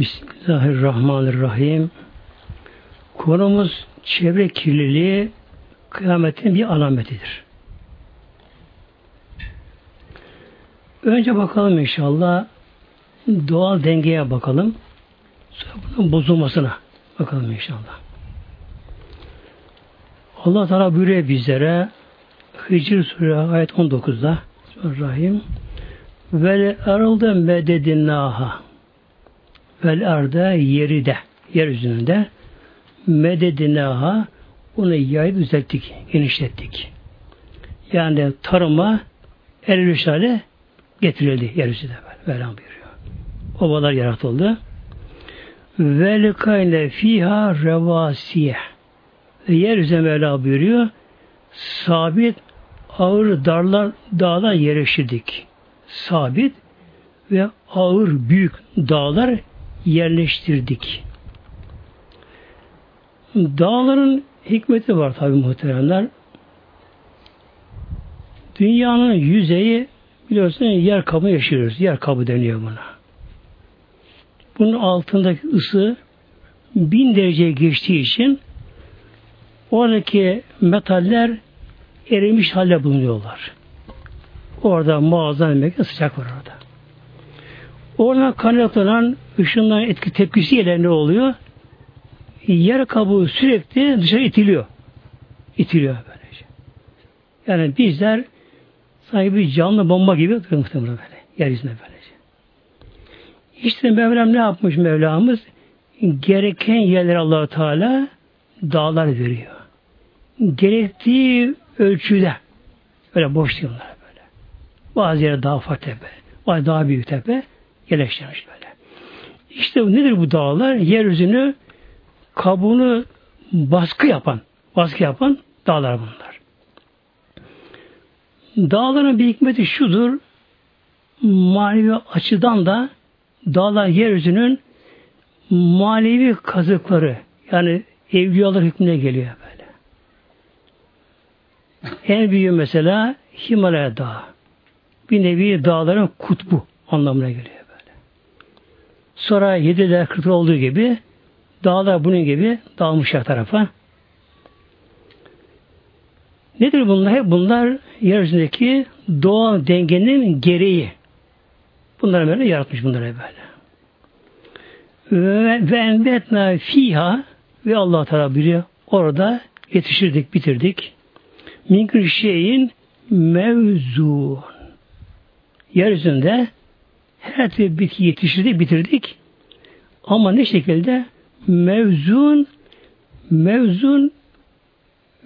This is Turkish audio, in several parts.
Bismillahirrahmanirrahim. Konumuz çevre kirliliği kıyametin bir alametidir. Önce bakalım inşallah doğal dengeye bakalım. Sonra bunun bozulmasına bakalım inşallah. Allah Teala buyuruyor bizlere Hicr Suresi ayet 19'da Rahim Vel arıldı mededinnaha Vel arda yeri de yeryüzünde mededinnaha onu yayıp düzelttik, genişlettik. Yani tarıma elverişli hale getirildi yeryüzünde. Mevlam buyuruyor. Ovalar yaratıldı. Ve lekayne fiha revasiye. Yeryüzüne Mevla buyuruyor. Sabit ağır darlar dağlar yerleştirdik. Sabit ve ağır büyük dağlar yerleştirdik. Dağların hikmeti var tabi muhteremler. Dünyanın yüzeyi biliyorsunuz yer kabı yaşıyoruz. Yer kabı deniyor buna. Bunun altındaki ısı bin dereceye geçtiği için oradaki metaller erimiş halde bulunuyorlar. Orada muazzam bir sıcak var orada. Oradan kaynaklanan ışınların etki tepkisiyle ne oluyor? Yer kabuğu sürekli dışarı itiliyor. İtiliyor böylece. Yani bizler sanki bir canlı bomba gibi duruyor muhtemelen böyle. Yeryüzünde böylece. İşte Mevlam ne yapmış Mevlamız? Gereken yerler allah Teala dağlar veriyor. Gerektiği ölçüde böyle boş bunlar böyle. Bazı yere daha ufak tepe, bazı daha büyük tepe yerleştirilmiş böyle. İşte nedir bu dağlar? Yeryüzünü kabuğunu baskı yapan, baskı yapan dağlar bunlar. Dağların bir hikmeti şudur, manevi açıdan da dağlar yeryüzünün manevi kazıkları, yani evliyalar hükmüne geliyor böyle. En büyüğü mesela Himalaya Dağı. Bir nevi dağların kutbu anlamına geliyor Sonra yediler kırklar olduğu gibi dağlar bunun gibi dağılmışlar tarafa. Nedir bunlar? Hep bunlar yeryüzündeki doğal dengenin gereği. Bunları böyle yaratmış bunları böyle. Ve, ve enbetna fiha ve Allah Teala biliyor. Orada yetiştirdik, bitirdik. Minkür şeyin mevzun. Yeryüzünde her türlü bitki yetiştirdik, bitirdik. Ama ne şekilde? Mevzun mevzun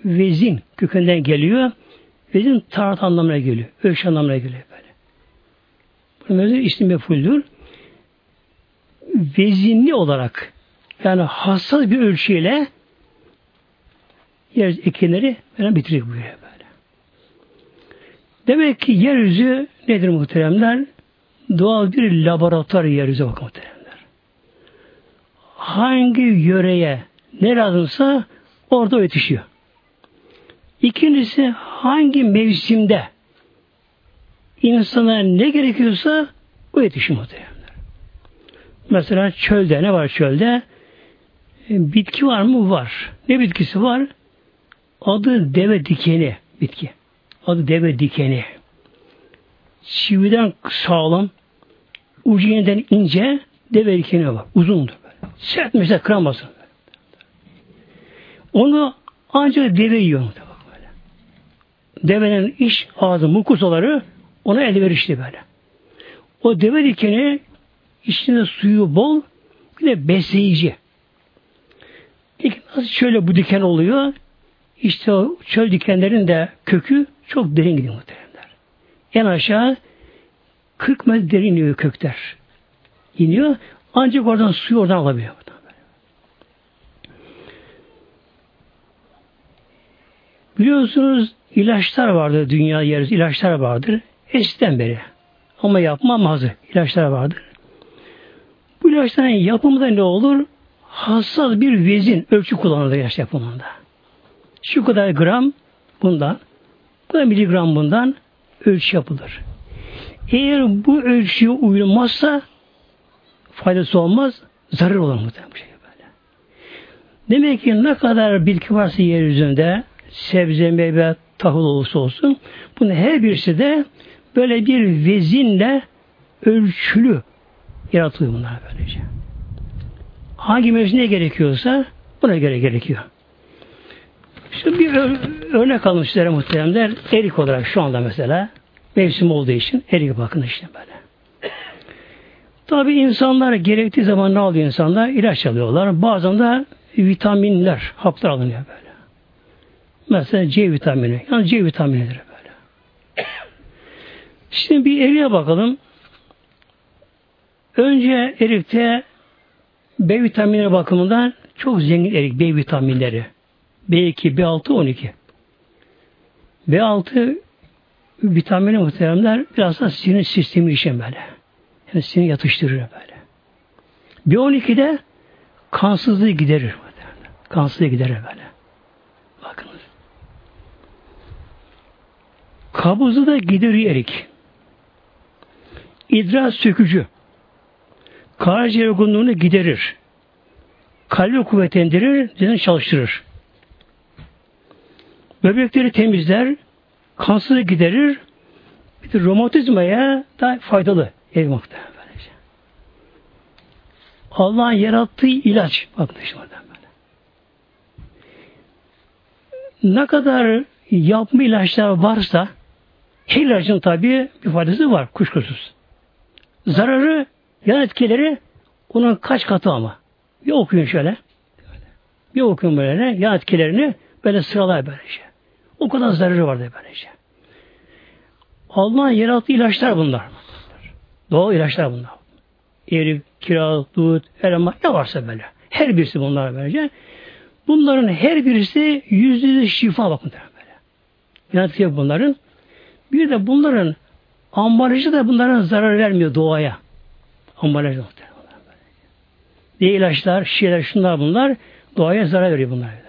vezin kökünden geliyor. Vezin tart anlamına geliyor. Ölçü anlamına geliyor böyle. Bu mevzun ismi mefuldür. Vezinli olarak yani hassas bir ölçüyle yer ekinleri böyle bitiriyor böyle böyle. Demek ki yeryüzü nedir muhteremler? Doğal bir laboratuvar yeryüzü bakın. Hangi yöreye ne lazımsa orada yetişiyor. İkincisi hangi mevsimde insana ne gerekiyorsa o yetişiyor muhteremler. Mesela çölde ne var çölde? E, bitki var mı? Var. Ne bitkisi var? Adı deve dikeni bitki. Adı deve dikeni. Çividen sağlam, ucu yeniden ince deve dikeni var. Uzundur böyle. Sert mesela kıramazsın. Onu ancak deve yiyor. Böyle. Devenin iş ağzı mukusaları ona elverişli böyle. O deve dikeni içinde suyu bol bir de besleyici. Peki nasıl şöyle bu diken oluyor? İşte o çöl dikenlerin de kökü çok derin gidiyor muhteremler. En aşağı 40 metre derin iniyor kökler. İniyor. Ancak oradan suyu oradan alabiliyor. Biliyorsunuz ilaçlar vardır dünya yeri ilaçlar vardır. Eskiden beri. Ama yapmam hazır. ilaçlar vardır. Bu ilaçların yapımında ne olur? hassas bir vezin ölçü kullanılır ilaç yapımında. Şu kadar gram bundan, bu kadar miligram bundan ölçü yapılır. Eğer bu ölçüye uyulmazsa faydası olmaz, Zarar olur muhtemelen bu şey böyle. Demek ki ne kadar bitki varsa yeryüzünde sebze, meyve, tahıl olursa olsun bunun her birisi de böyle bir vezinle ölçülü yaratılıyor bunlar böylece. Hangi mevsim gerekiyorsa buna göre gerekiyor. Şimdi bir örnek alın sizlere muhteremler. Erik olarak şu anda mesela mevsim olduğu için erik bakın işte böyle. Tabi insanlar gerektiği zaman ne alıyor insanlar? İlaç alıyorlar. Bazen de vitaminler, haplar alınıyor böyle. Mesela C vitamini. Yani C vitaminidir böyle. Şimdi bir eriğe bakalım. Önce erikte B vitamini bakımından çok zengin erik B vitaminleri. B2, B6, 12. B6 vitamini muhteremler biraz da sinir sistemi için böyle. Yani sinir yatıştırır böyle. B12'de kansızlığı giderir. Kansızlığı giderir böyle. Bakınız. Kabuzu da giderir erik. İdrar sökücü. Karaciğer yorgunluğunu giderir. Kalbi kuvvetlendirir, düzen çalıştırır. Böbrekleri temizler, kansızlığı giderir, bir de romatizmaya da faydalı evmakta. Böylece. Allah'ın yarattığı ilaç. Bakın işte böyle. Ne kadar yapma ilaçlar varsa her ilacın tabi bir faydası var kuşkusuz. Zararı, yan etkileri onun kaç katı ama. Bir okuyun şöyle. Bir okuyun böyle yan etkilerini böyle sıralar böylece. O kadar zararı vardı böylece. Allah'ın yarattığı ilaçlar bunlar. Doğal ilaçlar bunlar. Erik, kiraz, dut, elma ne varsa böyle. Her birisi bunlar böylece. Bunların her birisi yüzde yüz şifa bakın böyle. Yaratıcı bunların. Bir de bunların ambalajı da bunların zarar vermiyor doğaya. Ambalajı muhtemelen. Diye ilaçlar, şişeler, şunlar bunlar doğaya zarar veriyor bunlar.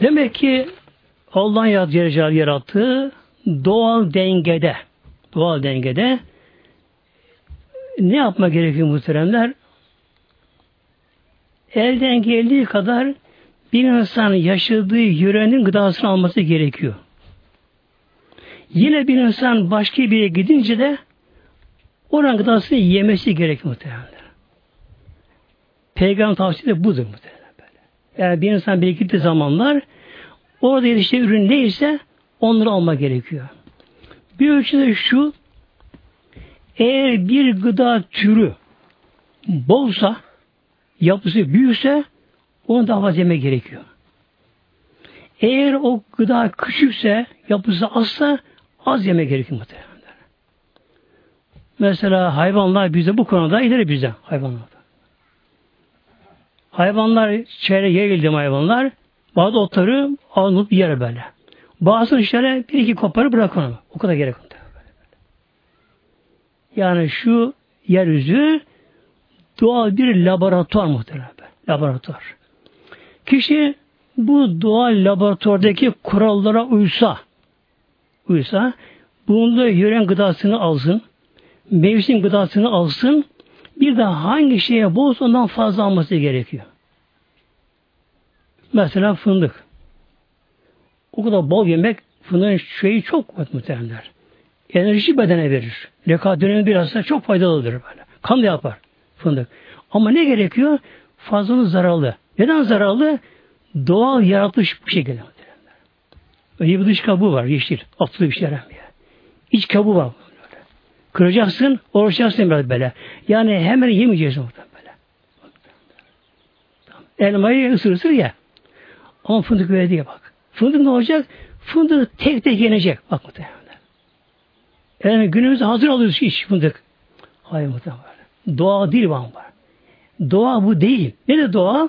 Demek ki Allah'ın yarattığı, doğal dengede doğal dengede ne yapma gerekiyor muhteremler? Elden geldiği kadar bir insan yaşadığı yörenin gıdasını alması gerekiyor. Yine bir insan başka bir yere gidince de oranın gıdasını yemesi gerekiyor muhtemelen. Peygamber tavsiyesi budur muhtemelen. Yani bir insan bir gittiği zamanlar orada yetiştiği ürün neyse onları alma gerekiyor. Bir ölçüde şu eğer bir gıda türü bolsa yapısı büyükse onu daha fazla yeme gerekiyor. Eğer o gıda küçükse, yapısı azsa az yeme gerekiyor muhtemelen. Mesela hayvanlar bize bu konuda ileri bize hayvanlar. Hayvanlar çevre yayıldı hayvanlar bazı otları alınıp yer böyle. Bazı işlere bir iki koparı bırakın onu. O kadar gerek yok. Yani şu yeryüzü doğal bir laboratuvar muhtemelen. Laboratuvar. Kişi bu doğal laboratuvardaki kurallara uysa, uysa, bunda yören gıdasını alsın, mevsim gıdasını alsın, bir de hangi şeye bolsa ondan fazla alması gerekiyor. Mesela fındık. O kadar bol yemek fındığın şeyi çok muhtemelenler. Enerji bedene verir. Lekat dönemi biraz çok faydalıdır böyle. Kan da yapar fındık. Ama ne gerekiyor? Fazlalığı zararlı. Neden zararlı? Doğal yaratılış bu şekilde. Önce bir dış kabuğu var yeşil. Atlı bir şey yaramıyor. İç kabuğu var. Böyle. Kıracaksın, oruçacaksın biraz böyle. Yani hemen yemeyeceksin böyle. Elmayı ısır ısır ya. Ama fındık öyle diye bak. Fındık ne olacak? Fındık tek tek yenecek. Bak muhtemelen. Yani günümüzde hazır alıyoruz iş fındık. Hayır muhtemelen. Doğa değil var. Doğa bu değil. Ne de doğa?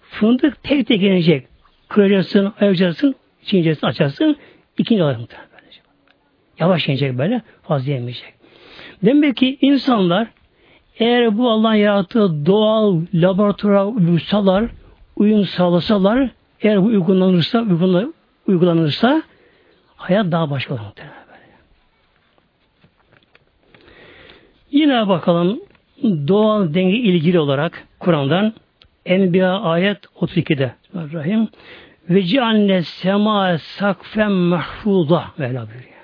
Fındık tek tek yenecek. Kıracaksın, ayacaksın, çiğneyeceksin, açarsın. ikinci olarak muhtemelen. Yavaş yenecek böyle, fazla yemeyecek. Demek ki insanlar eğer bu Allah'ın yarattığı doğal laboratuvara uysalar, uyum sağlasalar, eğer bu uygulanırsa, uygulanırsa Hayat daha başka olur. Yine bakalım doğal denge ilgili olarak Kur'an'dan Enbiya ayet 32'de Rahim ve ceanne sema sakfen mahfuza buyuruyor.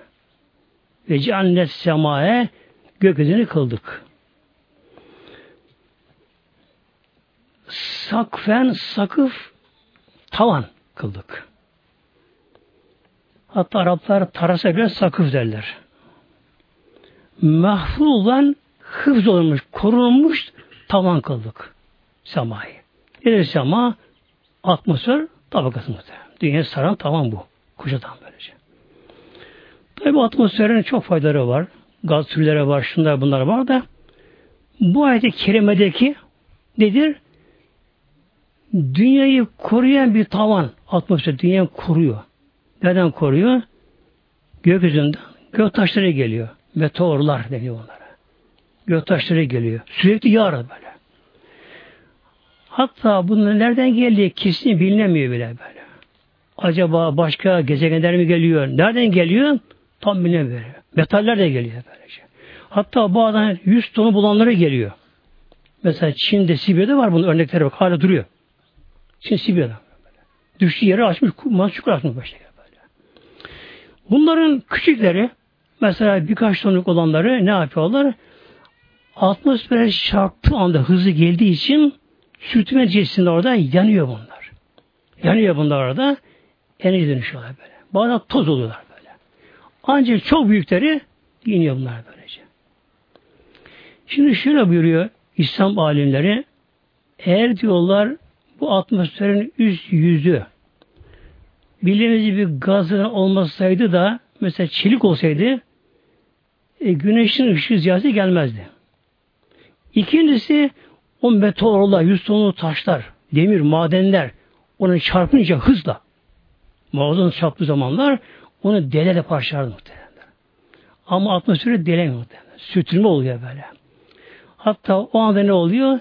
Ve ceanne semaya gökyüzünü kıldık. Sakfen sakıf tavan kıldık. Hatta Araplar tarasa bile sakıf derler. Mahfuzdan hıfz olmuş, korunmuş tavan kıldık semayı. Nedir sema? Atmosfer tabakası. Dünya saran tavan bu. Kuşatan böylece. Tabi atmosferin çok faydaları var. Gaz türleri var, şunlar bunlar var da bu ayet-i kerimedeki nedir? Dünyayı koruyan bir tavan atmosfer dünyayı koruyor. Neden koruyor? Gökyüzünden gök taşları geliyor. Meteorlar deniyor onlara. Gök taşları geliyor. Sürekli yağar böyle. Hatta bunun nereden geldiği kesin bilinemiyor bile böyle. Acaba başka gezegenler mi geliyor? Nereden geliyor? Tam bilemiyor. Metaller de geliyor böylece. Hatta bazen 100 tonu bulanları geliyor. Mesela Çin'de, Sibirya'da var bunun örnekleri bak. Hala duruyor. Çin, Sibirya'da. Düştüğü yeri açmış, kumaz açmış başta. Böyle. Bunların küçükleri mesela birkaç tonluk olanları ne yapıyorlar? Atmosfere çarptığı anda hızlı geldiği için sürtünme neticesinde orada yanıyor bunlar. Yanıyor bunlar orada. Enerji dönüşüyorlar böyle. Bazen toz oluyorlar böyle. Ancak çok büyükleri iniyor bunlar böylece. Şimdi şöyle buyuruyor İslam alimleri eğer diyorlar bu atmosferin üst yüzü bildiğimiz gibi gazın olmasaydı da mesela çelik olsaydı e, güneşin ışığı ziyareti gelmezdi. İkincisi o meteorlar, yüz tonlu taşlar, demir, madenler onu çarpınca hızla muazzam çarptığı zamanlar onu dele de parçalardı muhtemelen. Ama atmosferi delemiyor muhtemelen. Sürtünme oluyor böyle. Hatta o anda ne oluyor?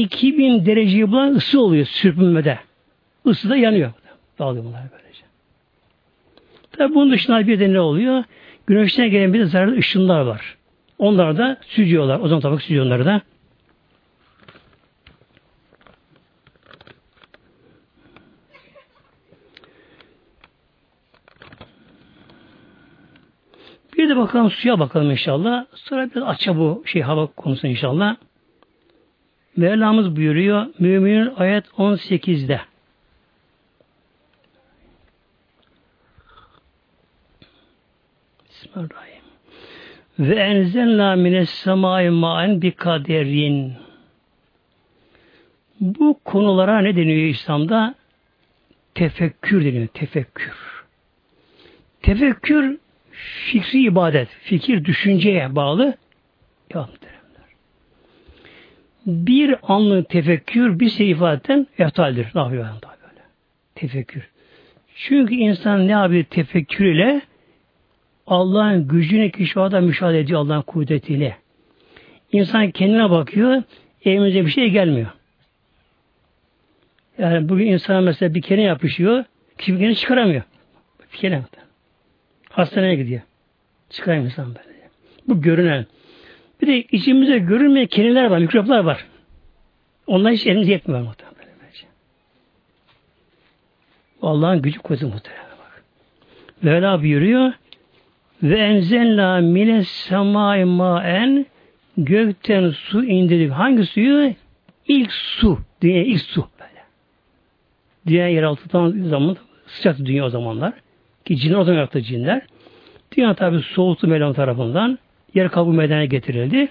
2000 dereceyi bulan ısı oluyor sürpünmede. Isı da yanıyor. Dağılıyor bunlar böylece. Tabi bunun dışında bir de ne oluyor? Güneşten gelen bir de zararlı ışınlar var. Onlar da süzüyorlar. O zaman tabii süzüyor onları da. Bir de bakalım suya bakalım inşallah. Sonra biraz açça bu şey hava konusu inşallah. Mevlamız buyuruyor Müminin ayet 18'de. Bismillahirrahmanirrahim. Ve enzelna mines semai ma'en bi kaderin. Bu konulara ne deniyor İslam'da? Tefekkür deniyor. Tefekkür. Tefekkür fikri ibadet, fikir düşünceye bağlı yaptır. Bir anlık tefekkür bir şey ifadetten eftaldir. Yapıyor böyle? Tefekkür. Çünkü insan ne yapıyor tefekkür ile Allah'ın gücünü kişivada müşahede ediyor Allah'ın kudretiyle. İnsan kendine bakıyor, evimize bir şey gelmiyor. Yani bugün insan mesela bir kene yapışıyor, kişi bir çıkaramıyor. Bir kene Hastaneye gidiyor. Çıkarayım insan böyle. Bu görünen. Bir de içimizde görünmeyen keneler var, mikroplar var. Onlar hiç elimiz yetmiyor muhtemelen. Allah'ın gücü kuvveti muhtemelen bak. Mevla buyuruyor ve enzenla mine semai maen gökten su indirdik. Hangi suyu? İlk su. Dünya ilk su böyle. Dünya yeraltıdan zaman sıcaktı dünya o zamanlar. Ki cinler o zaman yarattı cinler. Dünya tabi soğuttu Mevlam tarafından. Yer kabuğu meydana getirildi.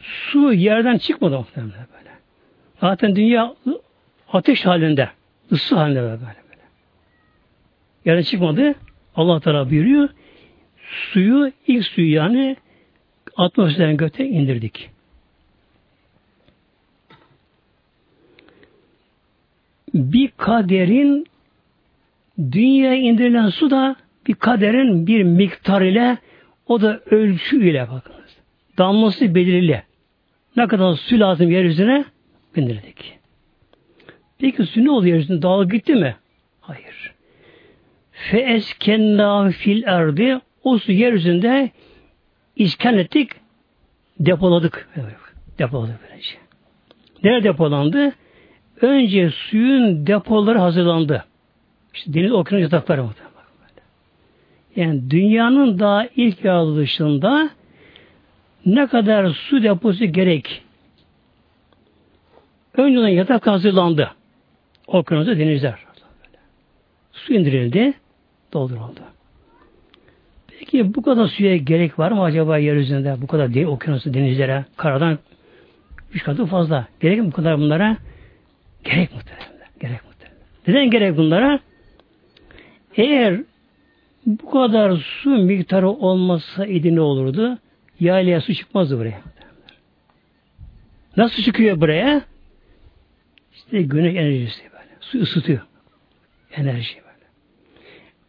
Su yerden çıkmadı muhtemelen böyle. Zaten dünya ateş halinde, ısı halinde böyle böyle. Yerden çıkmadı. Allah Teala buyuruyor. Suyu, ilk suyu yani atmosferden göte indirdik. Bir kaderin dünyaya indirilen su da bir kaderin bir miktar ile o da ölçü ile bakınız. Damlası belirli. Ne kadar su lazım yeryüzüne bindirdik. Peki su ne oluyor yeryüzünde? Dağılıp gitti mi? Hayır. Fe eskenna fil erdi o su yeryüzünde iskan ettik, depoladık. Depoladık böylece. Nerede depolandı? Önce suyun depoları hazırlandı. İşte deniz okyanus yatakları mı? Yani dünyanın daha ilk yaratılışında ne kadar su deposu gerek? Önceden yatak hazırlandı. Okyanusta denizler. Su indirildi, dolduruldu. Peki bu kadar suya gerek var mı acaba yeryüzünde? Bu kadar değil, okyanusta denizlere, karadan üç katı fazla. Gerek mi bu kadar bunlara? Gerek muhtemelen. Gerek muhtemelen. Neden gerek bunlara? Eğer bu kadar su miktarı olmasa idi ne olurdu? Yaylaya su çıkmazdı buraya. Nasıl çıkıyor buraya? İşte güneş enerjisi böyle. Su ısıtıyor. Enerji böyle.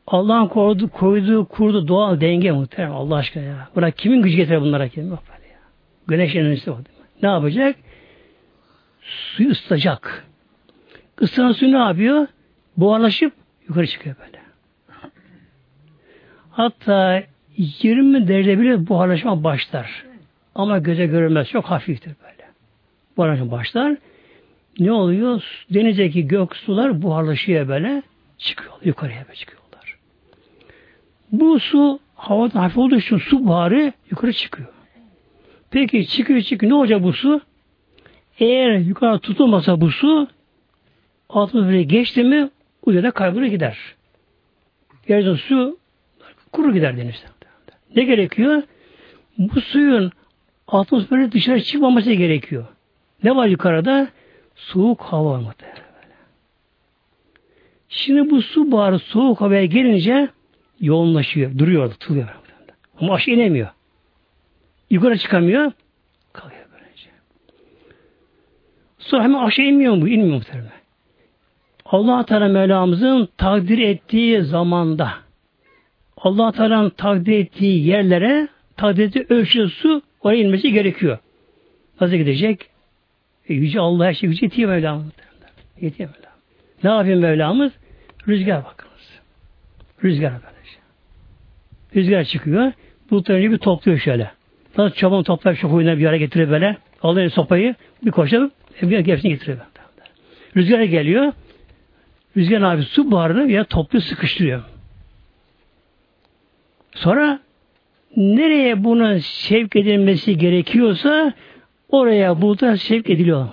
Allah'ın koyduğu, koyduğu, kurdu doğal denge muhtemelen Allah aşkına ya. Buna kimin gücü getirir bunlara kim? Yok böyle ya. Güneş enerjisi o. Ne yapacak? Suyu ısıtacak. Isıtan su ne yapıyor? Buharlaşıp yukarı çıkıyor böyle. Hatta 20 derece bile buharlaşma başlar. Ama göze görünmez. Çok hafiftir böyle. Buharlaşma başlar. Ne oluyor? Denizdeki gök sular buharlaşıyor böyle. Çıkıyor. Yukarıya böyle çıkıyorlar. Bu su havada hafif olduğu için su buharı yukarı çıkıyor. Peki çıkıyor çıkıyor. Ne olacak bu su? Eğer yukarı tutulmasa bu su altına geçti mi uzayda kaybolur gider. Yeryüzünde su kuru gider denizde. Ne gerekiyor? Bu suyun atmosferi dışarı çıkmaması gerekiyor. Ne var yukarıda? Soğuk hava var Şimdi bu su buharı soğuk havaya gelince yoğunlaşıyor, duruyor, tutuluyor. Ama aşağı inemiyor. Yukarı çıkamıyor, kalıyor böylece. Sonra hemen aşağı inmiyor mu? İnmiyor muhtemelen. Allah Teala Mevlamızın takdir ettiği zamanda Allah Teala'nın takdir ettiği yerlere takdir ettiği ölçü su oraya inmesi gerekiyor. Nasıl gidecek? E, yüce Allah her şey gücü yetiyor Mevlamız. Yetiyor Mevlamız. Ne yapıyor Mevlamız? Rüzgar bakınız. Rüzgar arkadaş. Rüzgar çıkıyor. Bulutları bir topluyor şöyle. Nasıl çaban toplar şu huyuna bir yere getiriyor böyle. Alıyor sopayı bir koşup bir hepsini getiriyor. Rüzgar geliyor. Rüzgar abi su buharını ya topluyor sıkıştırıyor. Sonra nereye bunun sevk edilmesi gerekiyorsa oraya bulutlar sevk ediliyor.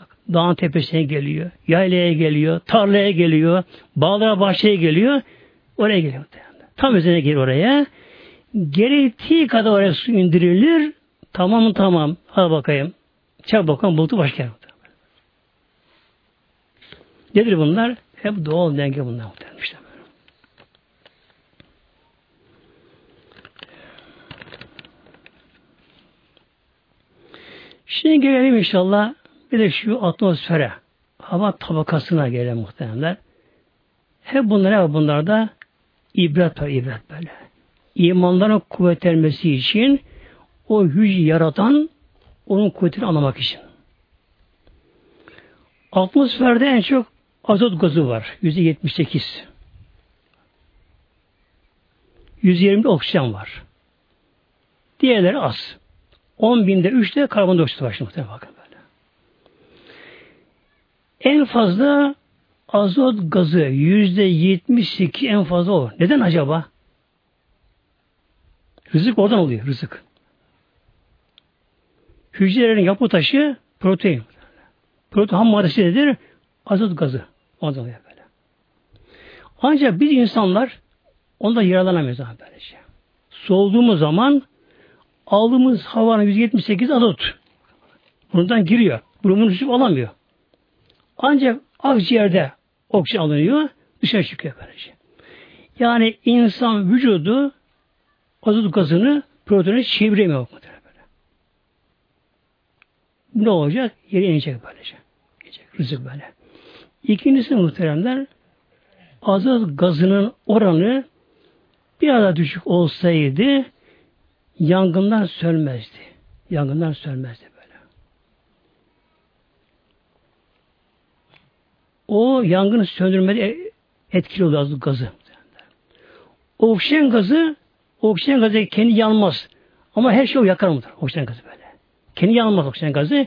Bak, dağın tepesine geliyor, yaylaya geliyor, tarlaya geliyor, bağlara bahçeye geliyor, oraya geliyor. Tam üzerine geliyor oraya. Gerektiği kadar oraya su indirilir. Tamam tamam. Hadi bakayım. Çak bakalım bulutu başka yer. Nedir bunlar? Hep doğal denge bunlar muhtemelen. İşte Şimdi gelelim inşallah bir de şu atmosfere, hava tabakasına gelelim muhtemelenler. Hep bunlar hep bunlarda ibret var, ibret böyle. İmanların kuvvetlenmesi için o hücre yaratan onun kuvvetini anlamak için. Atmosferde en çok azot gazı var. Yüzde yetmiş sekiz. Yüzde yirmi oksijen var. Diğerleri az. 10 binde 3'te karbondioksit var şimdi bakın böyle. En fazla azot gazı yüzde 72 en fazla o. Neden acaba? Rızık oradan oluyor, rızık. Hücrelerin yapı taşı protein. Protein ham maddesi nedir? Azot gazı. Ondan oluyor böyle. Ancak biz insanlar onda yararlanamıyoruz abi böylece. Soğuduğumuz zaman aldığımız havanın 178 azot. Bundan giriyor. Burunun üstü alamıyor. Ancak akciğerde oksijen alınıyor, dışarı çıkıyor böylece. Yani insan vücudu azot gazını proteine çeviremiyor. Böyle. Ne olacak? Yere inecek böylece. İnecek, rızık böyle. İkincisi muhteremler azot gazının oranı bir daha düşük olsaydı yangınlar sönmezdi. Yangınlar sönmezdi böyle. O yangını söndürmede etkili oluyor gazı. oksijen gazı oksijen gazı kendi yanmaz. Ama her şey o yakar mıdır? Oksijen gazı böyle. Kendi yanmaz oksijen gazı.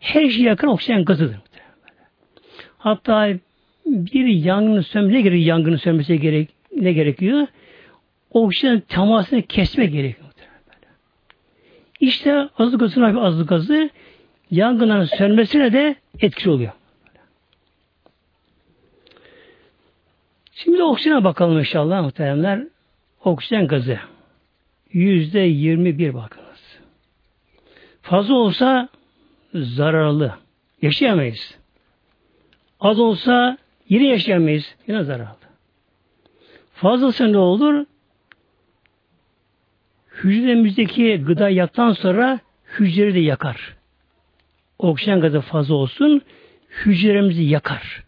Her şey yakar oksijen gazıdır. Hatta bir yangın sönmesi ne gerekiyor? Yangının sönmesi gerek, ne gerekiyor? Oksijen temasını kesme gerekiyor. İşte azlık gazı, azlık gazı yangınların sönmesine de etkili oluyor. Şimdi oksijene bakalım inşallah muhteremler. Oksijen gazı. Yüzde yirmi bir bakınız. Fazla olsa zararlı. Yaşayamayız. Az olsa yine yaşayamayız. Yine zararlı. Fazlası ne olur? Hücremizdeki gıda yaktan sonra hücreleri de yakar. Oksijen gazı fazla olsun, hücremizi yakar.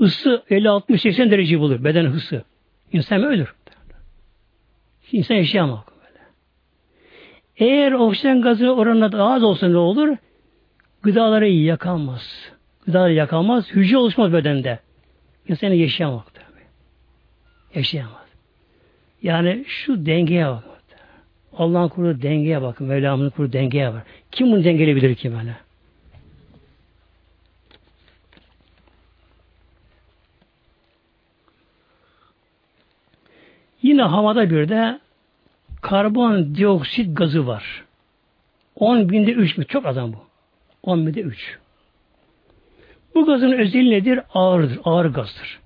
Isı 50, 60, 80 derece bulur. Beden ısı. İnsan ölür. İnsan yaşayamaz. Eğer oksijen gazı oranında daha az olsa ne olur? Gıdaları yakamaz. Gıdaları yakamaz. Hücre oluşmaz bedende. İnsan yaşayamaz. Yaşayamaz. Yani şu dengeye bak. Allah'ın kurduğu dengeye bakın. Mevlam'ın kurduğu dengeye bak. Kim bunu dengeleyebilir ki böyle? Yine havada bir de karbon dioksit gazı var. 10 binde 3 mü? Çok azam bu. 10 binde 3. Bu gazın özelliği nedir? Ağırdır. Ağır gazdır.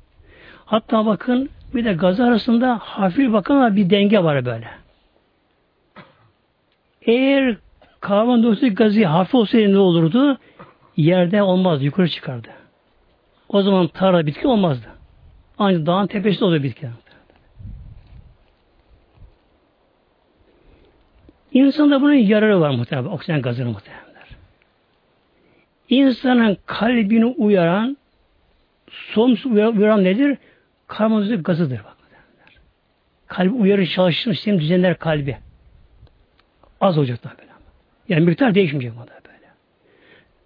Hatta bakın bir de gaz arasında hafif bakın bir denge var böyle. Eğer karbondioksit gazı hafif olsaydı ne olurdu? Yerde olmaz, yukarı çıkardı. O zaman tarla bitki olmazdı. Ancak dağın tepesinde oluyor bitki. İnsanda bunun yararı var muhtemelen. Oksijen gazını muhtemelen. İnsanın kalbini uyaran somut uyaran nedir? Karbondioksit gazıdır. Bak, Kalbi uyarı çalışır, sistem düzenler kalbi. Az olacak da böyle. Yani miktar değişmeyecek burada böyle.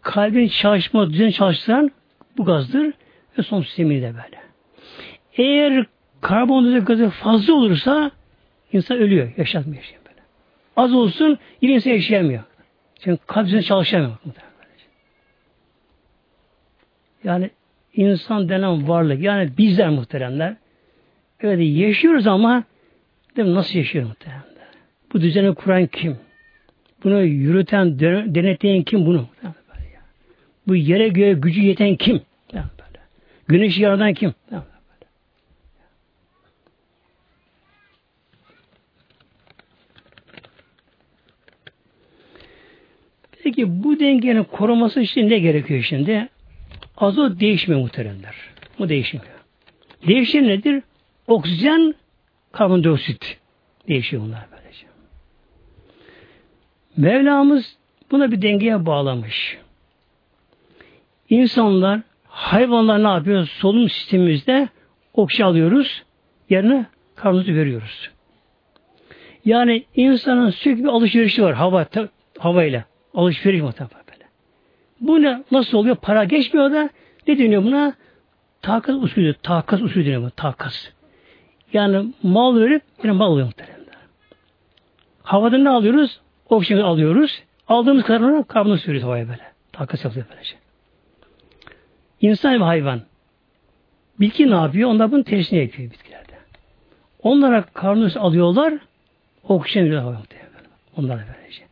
Kalbin çalışma, düzen çalıştıran bu gazdır ve son sistemi de böyle. Eğer karbondioksit gazı fazla olursa insan ölüyor, yaşatmıyor. Şey böyle. Az olsun yine insan yaşayamıyor. Çünkü kalp düzeni çalışamıyor. Yani insan denen varlık, yani bizler muhteremler, evet yaşıyoruz ama değil mi, nasıl yaşıyor muhteremler? Bu düzeni kuran kim? Bunu yürüten, denetleyen kim bunu? Bu yere göğe gücü yeten kim? Güneşi yaradan kim? Peki bu dengenin koruması için ne gerekiyor şimdi? Azot değişmiyor muhteremler. Bu değişmiyor. Değişen nedir? Oksijen, karbondioksit. Değişiyor bunlar böylece. Mevlamız buna bir dengeye bağlamış. İnsanlar, hayvanlar ne yapıyor? Solunum sistemimizde oksijen alıyoruz, yerine karbondioksit veriyoruz. Yani insanın sürekli bir alışverişi var hava, havayla. Alışveriş muhtemelen böyle. Bu ne, nasıl oluyor? Para geçmiyor da ne deniyor buna? Takas usulü. Takas usulü deniyor bu. Takas. Yani mal verip yine mal alıyor muhtemelen. Havada ne alıyoruz? Oksijen alıyoruz. Aldığımız kadarını karbonu sürüyoruz havaya böyle. Takas yapıyor böylece. İnsan ve hayvan. Bitki ne yapıyor? Onlar bunun tersine yapıyor bitkilerde. Onlara karbondioksit alıyorlar, oksijen veriyor havaya. Onlara böylece.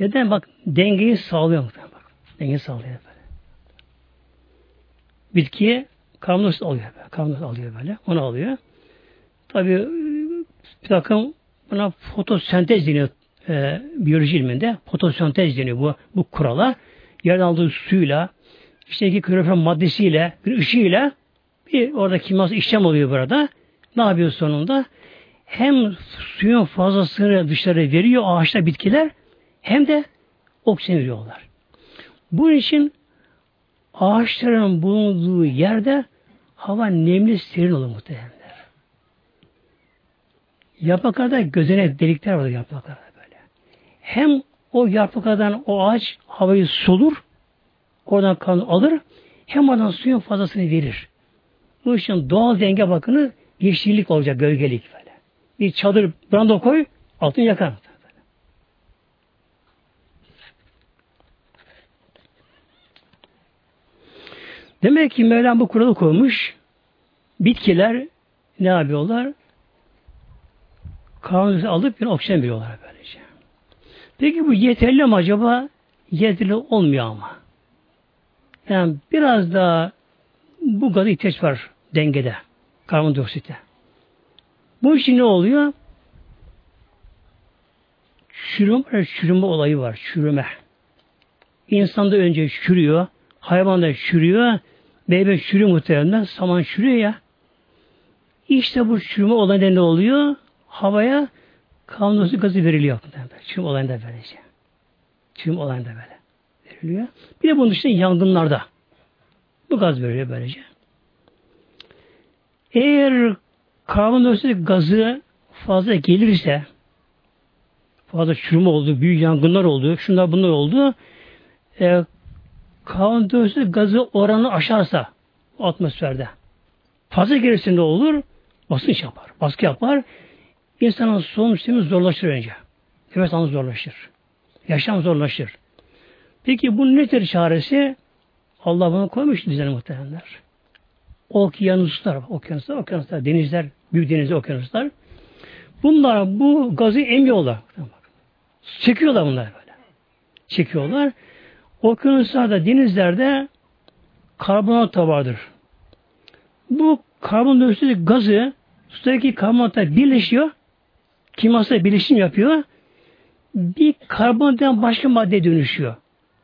Neden? Bak dengeyi sağlıyor muhtemelen. Bak. Dengeyi sağlıyor böyle. Bitkiye karbondioksit alıyor böyle. Karbondioksit alıyor böyle. Onu alıyor. Tabi bir takım buna fotosentez deniyor e, biyoloji ilminde. Fotosentez deniyor bu, bu kurala. Yerden aldığı suyla işte iki klorofen maddesiyle bir ışığıyla bir orada kimyasal işlem oluyor burada. Ne yapıyor sonunda? Hem suyun fazlasını dışarı veriyor ağaçta bitkiler hem de oksijen veriyorlar. Bu için ağaçların bulunduğu yerde hava nemli serin olur muhtemelenler. Yapraklarda gözene delikler var yapraklarda. Hem o yapraklardan o ağaç havayı solur, oradan kan alır, hem oradan suyun fazlasını verir. Bu için doğal denge bakını yeşillik olacak, gölgelik böyle. bir çadır branda koy, altını yakar. Demek ki Mevlam bu kuralı koymuş. Bitkiler ne yapıyorlar? Karbondioksit alıp bir oksijen veriyorlar böylece. Peki bu yeterli mi acaba? Yeterli olmuyor ama. Yani biraz daha bu gazı ihtiyaç var dengede. Karbondioksite. Bu için ne oluyor? Çürüme, çürüme olayı var. Çürüme. İnsanda önce çürüyor. Hayvanda çürüyor. Meyve çürüyor muhtemelen. Saman çürüyor ya. İşte bu çürüme olayında ne oluyor? Havaya karbondioksit gazı veriliyor. Çürüme olayında böylece. Çürüme olayında böyle veriliyor. Bir de bunun dışında yangınlarda. Bu gaz veriliyor böylece. Eğer karbondioksit gazı fazla gelirse fazla çürüme oldu, büyük yangınlar oldu, şunlar bunlar oldu. E, karbondioksit gazı oranı aşarsa atmosferde fazla gelirse ne olur? Basınç yapar, baskı yapar. İnsanın solunum sistemi zorlaşır önce. Nefes alması zorlaşır. Yaşam zorlaşır. Peki bu nedir çaresi? Allah bunu koymuş düzeni muhtemelenler. Okyanuslar, okyanuslar, okyanuslar, denizler, büyük denizler, okyanuslar. Bunlar bu gazı emiyorlar. Çekiyorlar bunlar böyle. Çekiyorlar. Okyanuslarda, denizlerde karbonat da vardır. Bu karbondioksit gazı sudaki karbonatla birleşiyor. Kimyasal birleşim yapıyor. Bir karbonattan başka madde dönüşüyor.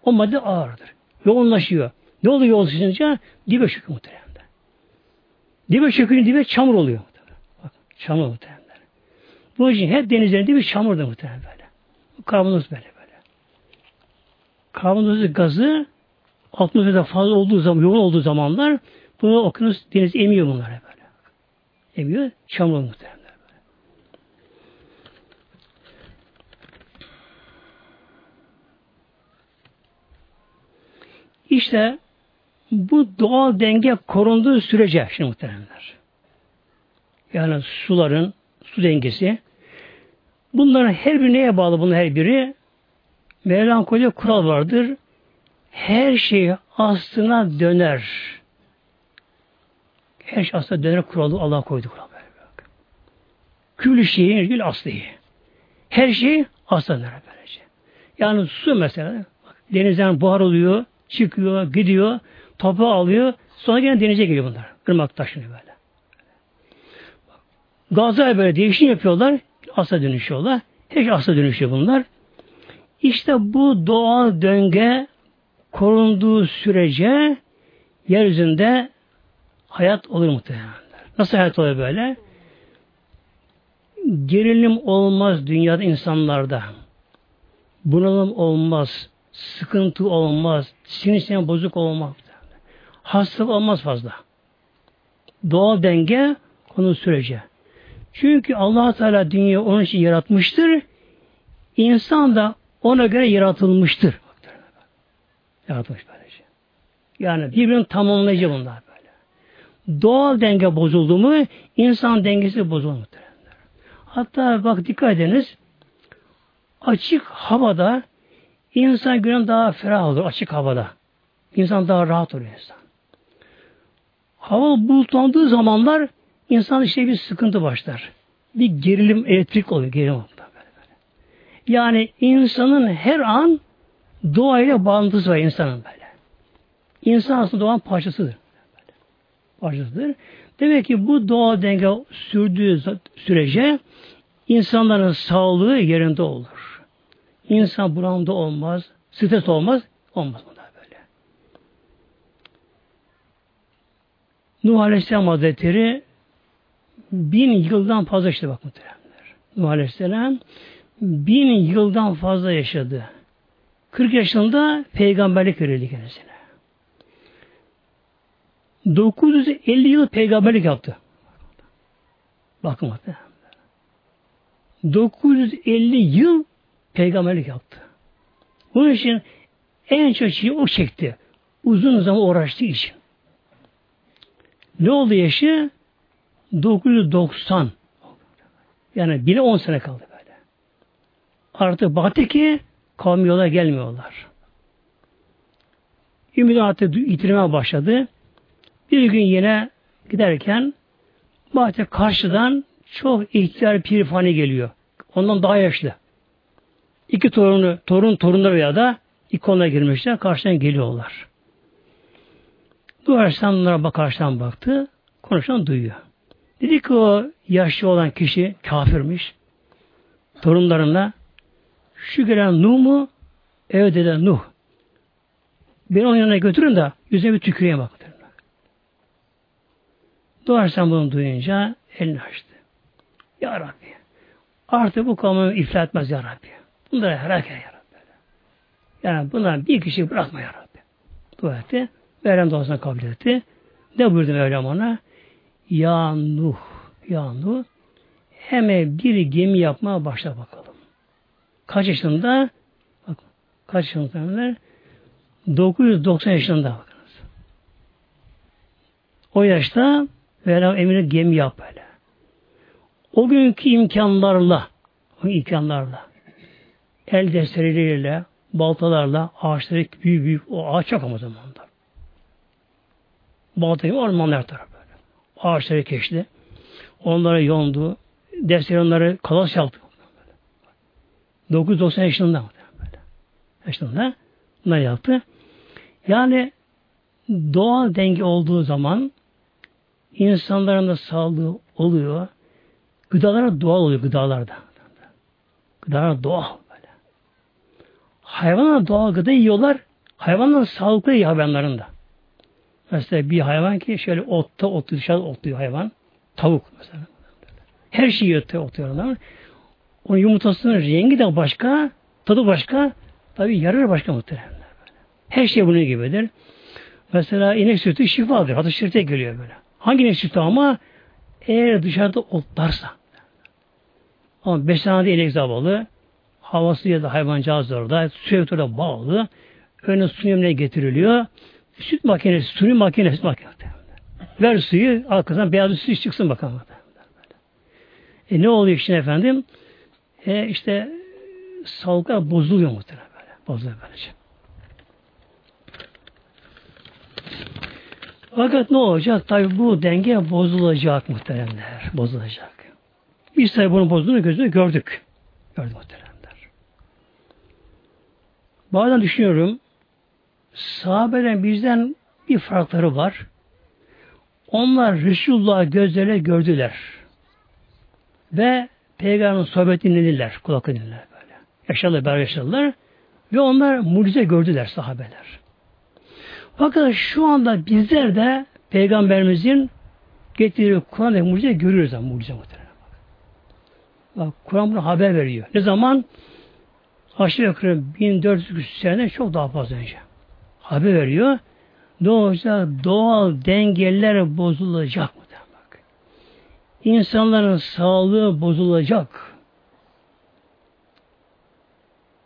O madde ağırdır. Yoğunlaşıyor. Ne oluyor yoğunlaşınca? Dibe çöküyor muhtemelen. Dibe çökünce dibe çamur oluyor. Bak, çamur muhtemelen. Bu için hep denizlerin dibi çamurdur muhtemelen böyle. Karbondioksit böyle böyle. Karbondioksit gazı atmosferde fazla olduğu zaman, yoğun olduğu zamanlar bunu okyanus deniz emiyor bunlar böyle. Emiyor, çamur muhtemelen. İşte bu doğal denge korunduğu sürece şimdi muhteremler. Yani suların, su dengesi. Bunların her biri neye bağlı bunun her biri? Koyduğu kural vardır. Her şey aslına döner. Her şey aslına döner kuralı Allah koydu kural. Külü şeyin gül aslı. Her şey aslına döner. Yani su mesela denizden buhar oluyor, çıkıyor, gidiyor, toprağı alıyor, sonra yine denize geliyor bunlar. Irmak taşınıyor böyle. Gazlar böyle değişim yapıyorlar, asla dönüşüyorlar. Hiç asla dönüşüyor bunlar. İşte bu doğal döngü korunduğu sürece yeryüzünde hayat olur muhtemelen. Nasıl hayat olur böyle? Gerilim olmaz dünyada insanlarda. Bunalım olmaz sıkıntı olmaz, sinir bozuk olmaz. Hastalık olmaz fazla. Doğal denge konu sürece. Çünkü allah Teala dünyayı onun için yaratmıştır. İnsan da ona göre yaratılmıştır. Yaratmış böylece. Yani birbirini tamamlayıcı bunlar böyle. Doğal denge bozuldu mu insan dengesi bozulur. Hatta bak dikkat ediniz açık havada İnsan günün daha ferah olur açık havada. İnsan daha rahat olur insan. Hava bulutlandığı zamanlar insan işte bir sıkıntı başlar. Bir gerilim elektrik oluyor. Gerilim oluyor. Yani insanın her an doğayla bağlantısı var insanın böyle. İnsan aslında doğanın parçasıdır. Parçasıdır. Demek ki bu doğa denge sürdüğü sürece insanların sağlığı yerinde olur. İnsan buramda olmaz, stres olmaz, olmaz bunlar böyle. Nuh Aleyhisselam Hazretleri bin yıldan fazla işte bak muhteremler. Nuh Aleyhisselam bin yıldan fazla yaşadı. 40 yaşında peygamberlik verildi kendisine. 950 yıl peygamberlik yaptı. Bakın muhtemelen. 950 yıl peygamberlik yaptı. Bunun için en çok şeyi o çekti. Uzun zaman uğraştığı için. Ne oldu yaşı? 990. Yani bile on sene kaldı böyle. Artık baktı ki kavmi yola gelmiyorlar. Ümidi artık yitirmeye başladı. Bir gün yine giderken bahçe karşıdan çok ihtiyar pirifani geliyor. Ondan daha yaşlı. İki torunu, torun torunları ya da ikonla girmişler. Karşıdan geliyorlar. Duvarsan bunlara bak, karşıdan baktı. Konuşan duyuyor. Dedi ki o yaşlı olan kişi kafirmiş. Torunlarına şu gelen Nuh mu? Evet dedi Nuh. Beni onun yanına götürün de yüzüne bir tüküreyim bak. Doğarsan bunu duyunca elini açtı. Ya Rabbi. Artık bu kavmi iflah etmez ya Rabbi. Bunları helak ya Rabbi. Yani bunlar bir kişi bırakma ya Rabbi. Dua etti. Meryem duasını kabul etti. Ne buyurdu Meryem ona? Ya Nuh, ya Nuh hemen bir gemi yapmaya başla bakalım. Kaç yaşında? Bak, kaç yaşında? 990 yaşında bakınız. O yaşta Mevlam emrine gemi yap böyle. O günkü imkanlarla o imkanlarla el destereleriyle baltalarla ağaçları büyük büyük o ağaç çok ama zamanda. Baltayı ormanlar tarafı böyle. Ağaçları keşti. Onlara yondu. Defteri onları kalas yaptı. 990 yaşında böyle. Yaşında bunlar yaptı. Yani doğal denge olduğu zaman insanların da sağlığı oluyor. Gıdalar doğal oluyor gıdalarda. Gıdalar doğal. Hayvanlar doğal gıda yiyorlar. Hayvanlar sağlıklı yiyor hayvanların da. Mesela bir hayvan ki şöyle otta otlu dışarıda otluyor hayvan. Tavuk mesela. Her şeyi yiyor otluyor onlar. Onun yumurtasının rengi de başka, tadı başka, tabi yararı başka muhtemelen. Her şey bunun gibidir. Mesela inek sütü şifadır. Hatta şirte geliyor böyle. Hangi inek sütü ama eğer dışarıda otlarsa. Ama beslenmede inek zavallı. Havası ya da hayvancağız orada. Suya bağlı. Önüne su yemine getiriliyor. Süt makinesi, suni makinesi, süt makinesi. Ver suyu, arkasından beyaz su çıksın bakalım. E ne oluyor işte efendim? E işte sağlıklar bozuluyor muhtemelen böyle. Bozuluyor böylece. Fakat ne olacak? Tabi bu denge bozulacak muhteremler. Bozulacak. Biz tabi bunun bozulduğunu gözünü gördük. Gördük muhteremler. Bazen düşünüyorum sahabeden bizden bir farkları var. Onlar Resulullah gözlerine gördüler. Ve Peygamber'in sohbetini dinlediler. Kulak dinlediler böyle. Yaşadılar, beraber yaşadılar. Ve onlar mucize gördüler sahabeler. Fakat şu anda bizler de Peygamberimizin getirdiği Kur'an'da mucize görüyoruz ama mucize muhtemelen. Bak Kur'an bunu haber veriyor. Ne zaman? Aşağı yukarı 1400 seneden çok daha fazla önce. Haber veriyor. Ne? Doğal dengeler bozulacak mı? Bak. İnsanların sağlığı bozulacak.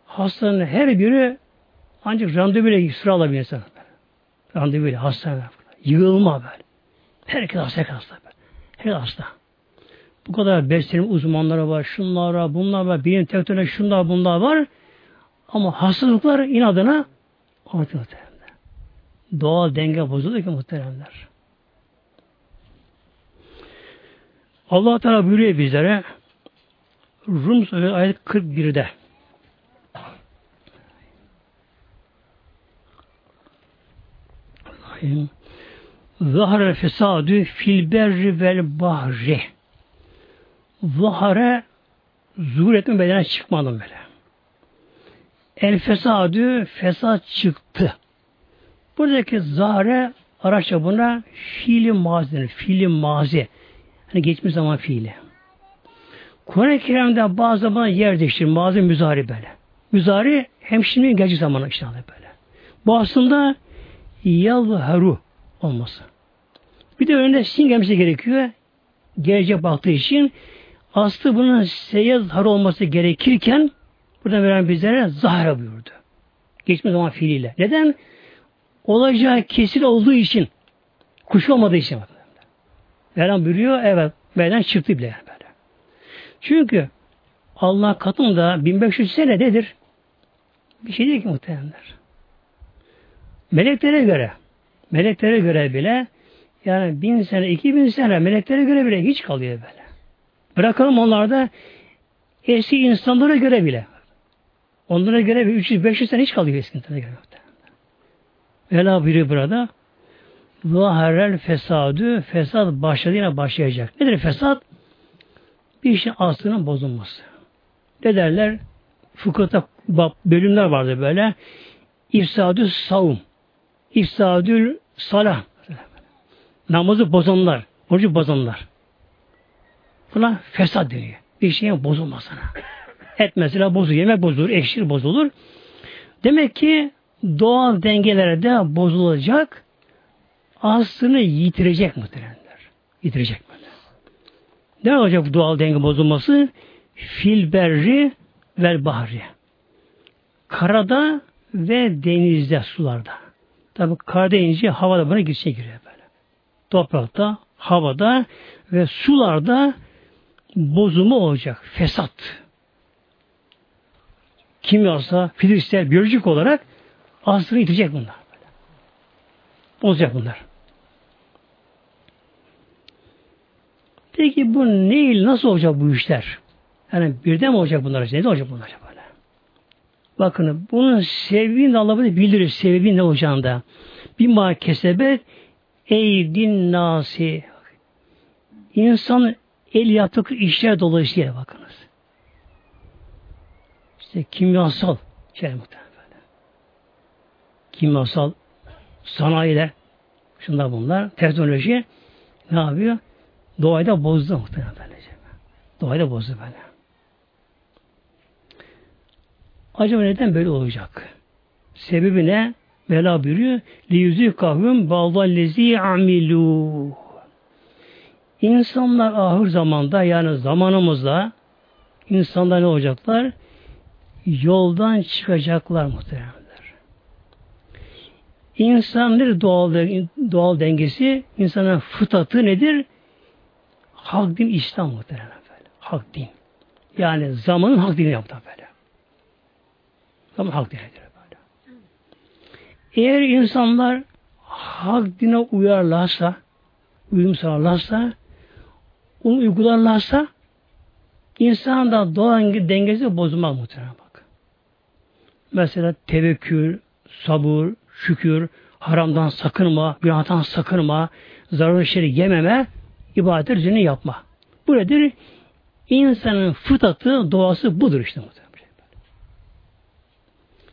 Hastanın her biri ancak randevuyla sıra alabilir insan. Randevuyla hastane. Yığılma böyle. Herkes hasta, herkes hasta. Herkes hasta. Bu kadar beslenim uzmanları var, şunlar var, bunlar var, bilim teknoloji şunlar bunlar var. Ama hastalıklar inadına artıyor muhteremler. Doğal denge bozuluyor ki muhteremler. Allah Teala buyuruyor bizlere Rum Suresi ayet 41'de Bismillahirrahmanirrahim. Zahare fesadü fil berri vel bahri. Zahare zuhur etme bedene çıkmadım böyle. El fesadü fesat çıktı. Buradaki zahare Arapça buna fiili mazi denir. Fiili mazi. Hani geçmiş zaman fiili. Kur'an-ı Kerim'de bazı zaman yer değiştirir. Mazi müzari böyle. Müzari hem şimdi gelecek zamanı işte böyle. Bu aslında yalharu olması. Bir de önünde sin gelmesi gerekiyor. Gelecek baktığı için aslı bunun seyyazhar olması gerekirken burada veren bizlere zahara buyurdu. Geçme zaman fiiliyle. Neden? Olacağı kesin olduğu için. Kuş olmadığı için. Mevlam buyuruyor, evet, beden çıktı bile böyle. Çünkü Allah katında 1500 senededir. Bir şey değil ki muhtemelenler. Meleklere göre meleklere göre bile yani bin sene, iki bin sene meleklere göre bile hiç kalıyor böyle. Bırakalım onlarda eski insanlara göre bile. Onlara göre bir 300-500 sene hiç kalıyor eski insanlara göre. Vela biri burada Zaharel fesadü fesat başladı yine başlayacak. Nedir fesat? Bir işin aslının bozulması. Ne derler? Fıkıhta bölümler vardı böyle. İfsadü savun. İfsadül salah. Namazı bozanlar. Orucu bozanlar. Buna fesat deniyor. Bir şeyin bozulmasına. Et mesela bozulur, yemek bozulur, eşir bozulur. Demek ki doğal dengelere de bozulacak, aslını yitirecek muhtemelenler. Yitirecek böyle. Ne olacak bu doğal denge bozulması? Filberri vel bahri. Karada ve denizde, sularda. Tabi kar deyince havada buna gitse giriyor böyle. Toprakta, havada ve sularda bozulma olacak. Fesat. Kimyasal, fiziksel, biyolojik olarak aslını itecek bunlar. Bozacak bunlar. Peki bu ne, nasıl olacak bu işler? Yani birden mi olacak bunlar? Ne olacak bunlar böyle? Bakın bunun sebebini de Allah bildirir. Sebebi ne olacağını Bir ma kesebet eydin nasi. İnsan el yaptık işler dolayısıyla bakınız. İşte kimyasal şey muhtemelen. Kimyasal sanayiler şunlar bunlar teknoloji ne yapıyor? Doğayı da bozdu muhtemelen böylece. Doğayı da bozdu böyle. Acaba neden böyle olacak? Sebebi ne? Mela buyuruyor. Liyüzü kahvüm baldallezi amilu. İnsanlar ahir zamanda yani zamanımızda insanlar ne olacaklar? Yoldan çıkacaklar muhtemelenler. İnsan nedir doğal, doğal dengesi? İnsanın fıtatı nedir? Hak din İslam muhtemelen böyle. Hak din. Yani zamanın hak dini yaptı böyle. Zaman hak dinidir böyle. Eğer insanlar hak dine uyarlarsa, uyum sağlarlarsa, onu uygularlarsa insan da doğan dengesi bozulmaz muhtemelen bak. Mesela tevekkül, sabır, şükür, haramdan sakınma, günahtan sakınma, zararlı şeyleri yememe, ibadet üzerine yapma. Bu nedir? İnsanın fıtatı, doğası budur işte.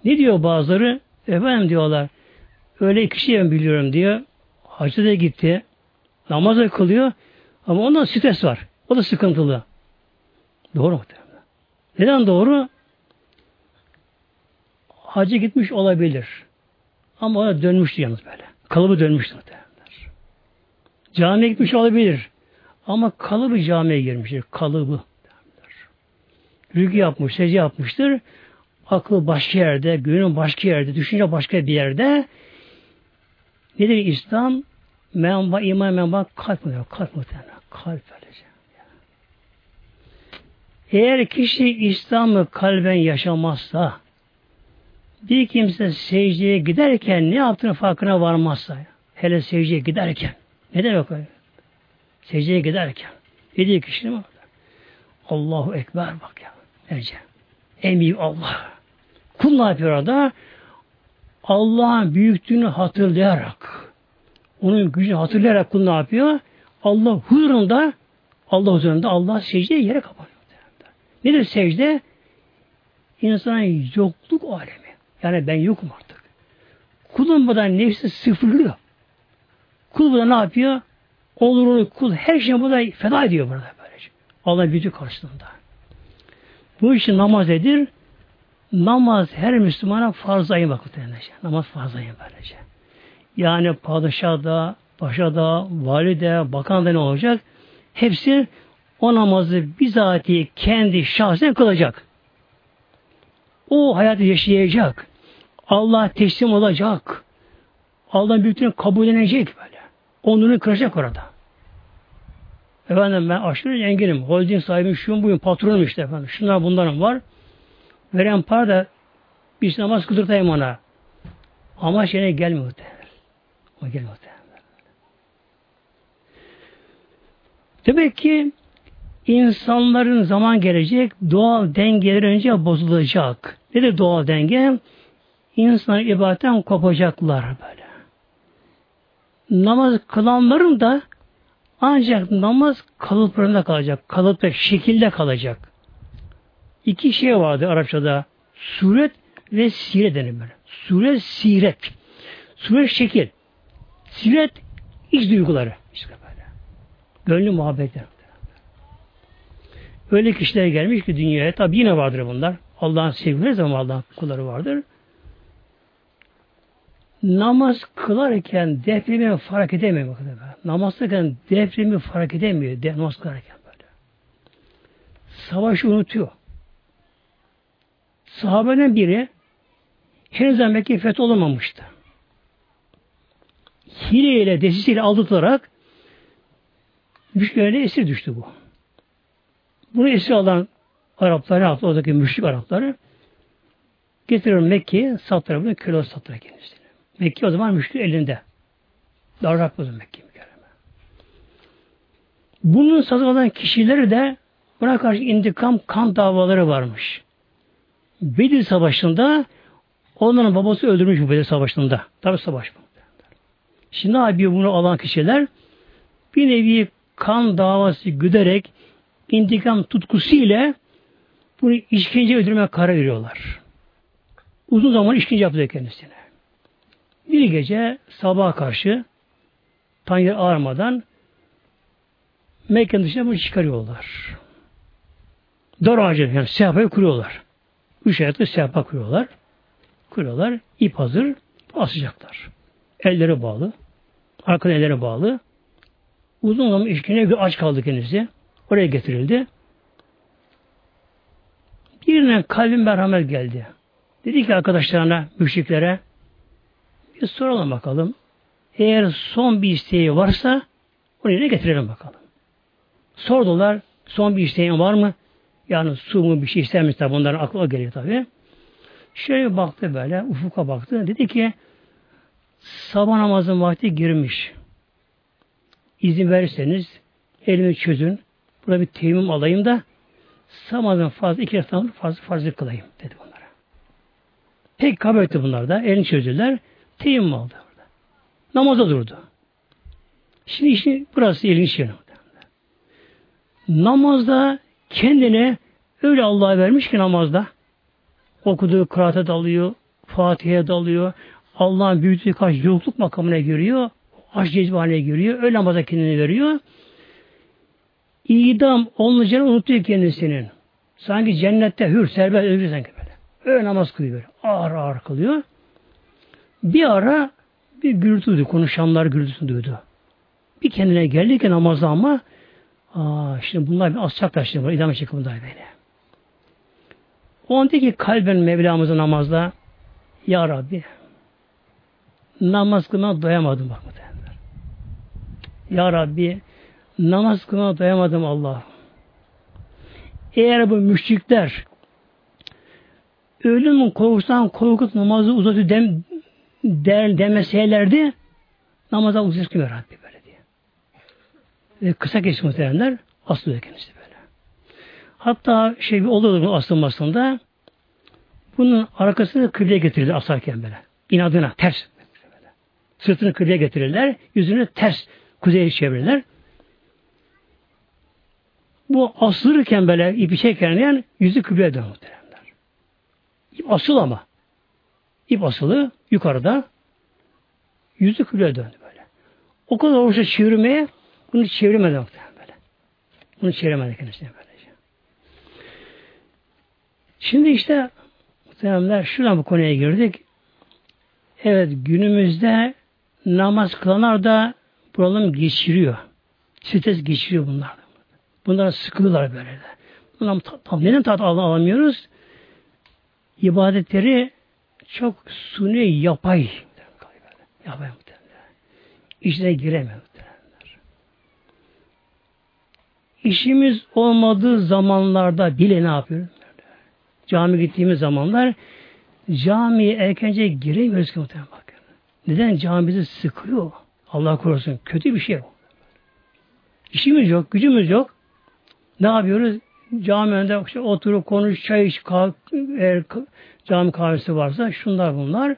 Ne diyor bazıları? Efendim diyorlar, öyle iki şey ben biliyorum diyor. Hacı da gitti, namaz kılıyor ama ondan stres var. O da sıkıntılı. Doğru mu? Neden doğru? Hacı gitmiş olabilir. Ama ona dönmüştü yalnız böyle. Kalıbı dönmüştü muhtemelen. Camiye gitmiş olabilir. Ama kalıbı camiye girmiştir. Kalıbı. Rügü yapmış, secde yapmıştır. Aklı başka yerde, gönül başka yerde, düşünce başka bir yerde. Nedir İslam? Menba, iman, menba, kalp mı? Kalp muhtemelen. Kalp böylece. Eğer kişi İslam'ı kalben yaşamazsa, bir kimse secdeye giderken ne yaptığını farkına varmazsa, hele secdeye giderken, ne demek o? Secdeye giderken. Dediği kişi mi? Allahu Ekber bak ya. Ece. En büyük Allah. Kul ne yapıyor orada? Allah'ın büyüklüğünü hatırlayarak, onun gücünü hatırlayarak kul ne yapıyor? Allah huzurunda, Allah huzurunda Allah secdeye yere kapanıyor. Nedir secde? İnsanın yokluk alemi. Yani ben yokum artık. Kulun buradan nefsi sıfırlıyor. Kul burada ne yapıyor? Olur kul her şeyi burada feda ediyor burada böylece. Allah gücü karşılığında. Bu için namaz edir. Namaz her Müslümana farz ayın vakit Namaz farz ayın böylece. Yani padişah da, paşa da, valide, bakan da ne olacak? Hepsi o namazı bizatihi kendi şahsen kılacak. O hayatı yaşayacak. Allah teslim olacak. Allah'ın büyüklüğünü kabul edecek böyle. Onurunu kıracak orada. Efendim ben aşırı zenginim. Holding sahibim, şuyum buyum, patronum işte efendim. Şunlar bunların var. Veren para da bir namaz kıldırtayım ona. Ama şeyine gelmiyor muhtemelen. O muhtemelen. Demek ki insanların zaman gelecek doğal dengeleri önce bozulacak. Ne de doğal denge? İnsan ibadetten kopacaklar böyle. Namaz kılanların da ancak namaz kalıplarında kalacak. Kalıpta, şekilde kalacak. İki şey vardı Arapçada. Suret ve siret denir böyle. Suret, siret. Suret şekil. Siret iç duyguları. İşte böyle. Gönlü muhabbetler. Öyle kişiler gelmiş ki dünyaya. Tabi yine vardır bunlar. Allah'ın sevgileri zaman Allah'ın kulları vardır. Namaz kılarken depremi fark edemiyor. Namaz kılarken depremi fark edemiyor. De, namaz kılarken böyle. Savaşı unutuyor. Sahabeden biri henüz Mekke fethi olamamıştı. Hileyle, desiseyle aldatılarak müşriklere esir düştü bu. Bunu esir alan Arapları, oradaki müşrik Arapları getiriyor Mekke'ye sattılar bunu, köle sattılar kendisini. Mekke o zaman müşrik elinde. Darrak bozun Mekke mükerreme. Bunun satın alan kişileri de buna karşı intikam kan davaları varmış. Bedir Savaşı'nda onların babası öldürmüş bu Bedir Savaşı'nda. Tabi savaş bu. Şimdi abi bunu alan kişiler bir nevi kan davası güderek intikam tutkusu ile bunu işkence öldürmeye karar veriyorlar. Uzun zaman işkence yapıyor kendisine. Bir gece sabah karşı Tanrı ağarmadan Mekke'nin dışına bunu çıkarıyorlar. Dar ağacı yani sehpayı kuruyorlar. Üç ayakta sehpa kuruyorlar. Kuruyorlar. ip hazır. Asacaklar. Elleri bağlı. Arkada elleri bağlı. Uzun zaman işkine bir aç kaldı kendisi. Oraya getirildi. Birine kalbin merhamet geldi. Dedi ki arkadaşlarına, müşriklere bir soralım bakalım. Eğer son bir isteği varsa onu yine getirelim bakalım. Sordular. Son bir isteğin var mı? Yani su mu bir şey ister misin? Bunların aklı geliyor tabi. Şöyle baktı böyle, ufuka baktı. Dedi ki sabah namazın vakti girmiş. İzin verirseniz elimi çözün. Burada bir teyimim alayım da sabah namazın fazla iki rekat fazla fazla kılayım dedi bunlara. Pek kabul etti bunlar da. Elini çözdüler. Teyim aldı. Orada. Namaza durdu. Şimdi işin burası ilginç yer. Namazda kendine öyle Allah'a vermiş ki namazda okuduğu kıraate dalıyor, Fatiha'ya dalıyor, Allah'ın büyüklüğü karşı yokluk makamına giriyor, aşk cezbaneye giriyor, öyle namaza kendini veriyor. İdam olunacağını unutuyor kendisinin. Sanki cennette hür, serbest, özgür sanki böyle. Öyle namaz kılıyor böyle. Ağır ağır kılıyor. Bir ara bir gürültü duydu. Konuşanlar gürültüsünü duydu. Bir kendine geldi ki namazda ama aa, şimdi bunlar bir asacaklar şimdi. İdam edecek bunlar böyle. O andaki kalben Mevlamızın namazda Ya Rabbi namaz kılmaya doyamadım bak muhtemelen. Ya Rabbi namaz kılmaya doyamadım Allah. Eğer bu müşrikler ölümün korkusundan korkup namazı uzatıyor dem, der, demeseylerdi namaza uzun kılıyor Rabbi böyle diye. Ve kısa geçmiş muhtemelenler aslında kendisi böyle. Hatta şey bir oluyordu asılmasında bunun arkasını kıbleye getirirler asarken böyle. İnadına ters. Sırtını kıbleye getirirler. Yüzünü ters kuzeye çevirirler. Bu asılırken böyle ipi çekerken yani yüzü kıbleye dönüyor. İp asıl ama. İp asılı yukarıda yüzü kıbleye döndü böyle. O kadar uğraşa çevirmeye bunu çevirmedi muhtemelen böyle. Bunu çeviremedi kendisine böylece. Şimdi işte muhtemelenler şuradan bu konuya girdik. Evet günümüzde namaz kılanlar da problem geçiriyor. Stres geçiriyor bunlar. Bunlar sıkılıyorlar böyle de. Bunlar tam neden tat alamıyoruz? İbadetleri çok suni yapay. Yapay muhtemelen. İçine giremiyor muhtemelen. işimiz olmadığı zamanlarda bile ne yapıyoruz? Cami gittiğimiz zamanlar camiye erkence giremiyoruz ki muhtemelen. Neden? Bizi sıkıyor. Allah korusun. Kötü bir şey bu. İşimiz yok, gücümüz yok. Ne yapıyoruz? Cami önünde işte oturup konuş, çay iç, kalk, eğer cami kahvesi varsa şunlar bunlar.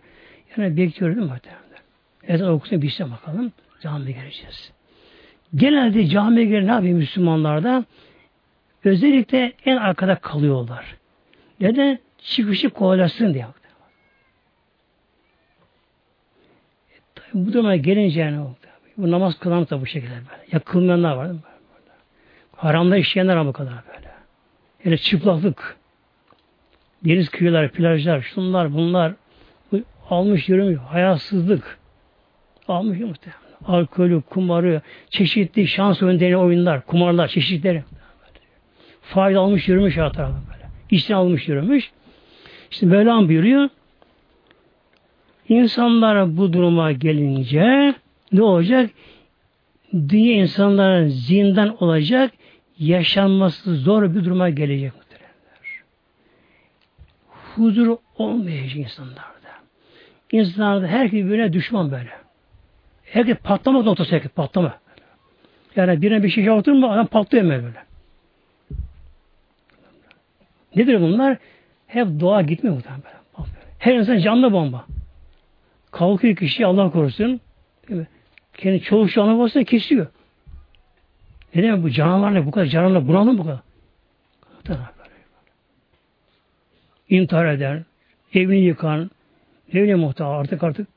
Yani bekliyoruz değil mi muhtemelen? Ezan okusun bir şey bakalım. Camiye gireceğiz. Genelde camiye giren ne yapıyor Müslümanlarda? Özellikle en arkada kalıyorlar. Neden? Çıkışı kovalasın diye. Bu duruma gelince yani bu namaz kılan da bu şekilde böyle. Ya kılmayanlar var mi? Haramda işleyenler ama bu kadar böyle. Yani çıplaklık. Deniz kıyılar, plajlar, şunlar, bunlar almış yürümüyor. Hayasızlık. Almış muhtemelen. Alkolü, kumarı, çeşitli şans önderi oyunlar, kumarlar, çeşitleri. Faiz almış yürümüş her tarafı böyle. İşten almış yürümüş. İşte Mevlam buyuruyor. İnsanlara bu duruma gelince ne olacak? Dünya insanların zindan olacak, yaşanması zor bir duruma gelecek muhtemelenler. Huzur olmayacak insanlarda. İnsanlarda herkes birbirine düşman böyle. Herkes patlama noktası herkes patlama. Yani birine bir şey yaptın mı adam patlıyor böyle. Nedir bunlar? Hep doğa gitmiyor muhtemelen. Her insan canlı bomba. Kalkıyor kişi Allah korusun. Kendi şu ana basına kesiyor. Ne demek bu canavarla bu kadar canavarla bunalım bu kadar. İntihar eder, evini yıkan, evine muhtaç artık artık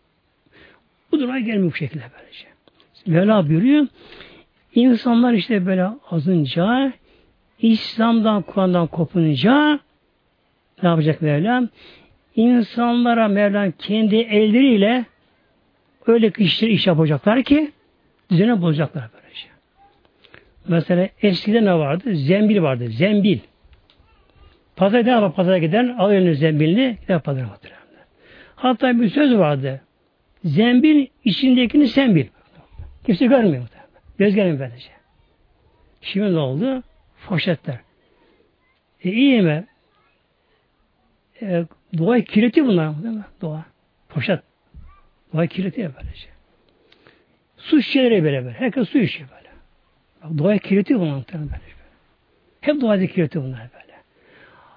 bu duruma gelmiyor bu şekilde böylece. Mevla buyuruyor, insanlar işte böyle azınca, İslam'dan, Kur'an'dan kopununca ne yapacak Mevlam? İnsanlara Mevlam kendi elleriyle öyle işler iş yapacaklar ki düzene bozacaklar böylece. Mesela eskiden ne vardı? Zembil vardı. Zembil. Pazara gider ama pazara giden al eline zembilini gider pazara batırır. Hatta bir söz vardı. Zembil içindekini sen bil. Kimse görmüyor. Göz gelmiyor böylece. Şimdi ne oldu? Foşetler. E iyi mi? E, doğayı kirletiyor bunlar değil mi? Doğa. Poşet. Doğayı kirletiyor böylece. Su şişeleri böyle böyle. Herkes su içiyor böyle. Bak, doğayı kirletiyor bunlar böyle. Hep doğayı kirletiyor bunlar böyle.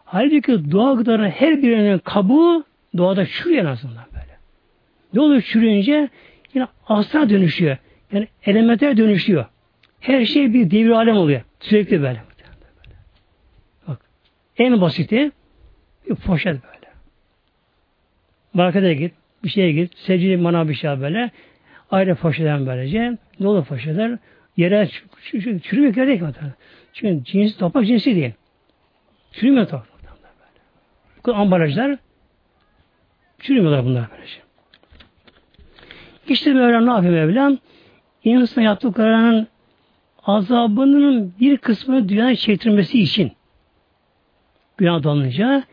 Halbuki doğa gıdaların her birinin kabuğu doğada çürüyor azından böyle. Ne oluyor çürüyünce? Yine asla dönüşüyor. Yani elementler dönüşüyor. Her şey bir devir alem oluyor. Sürekli böyle. Bak. En basiti bir poşet böyle. Markete git, bir şeye git, secili mana bir şey böyle. Ayrı poşetten böylece. Ne olur poşetler? Yere çürümüyor gerek mi? Çünkü cins, toprak cinsi değil. Çürümüyor toprak. Bu ambalajlar çürümüyorlar bunlar böylece. İşte böyle ne yapıyor Mevlam? İnsan yaptıklarının azabının bir kısmını dünyaya çektirmesi için günah dalınca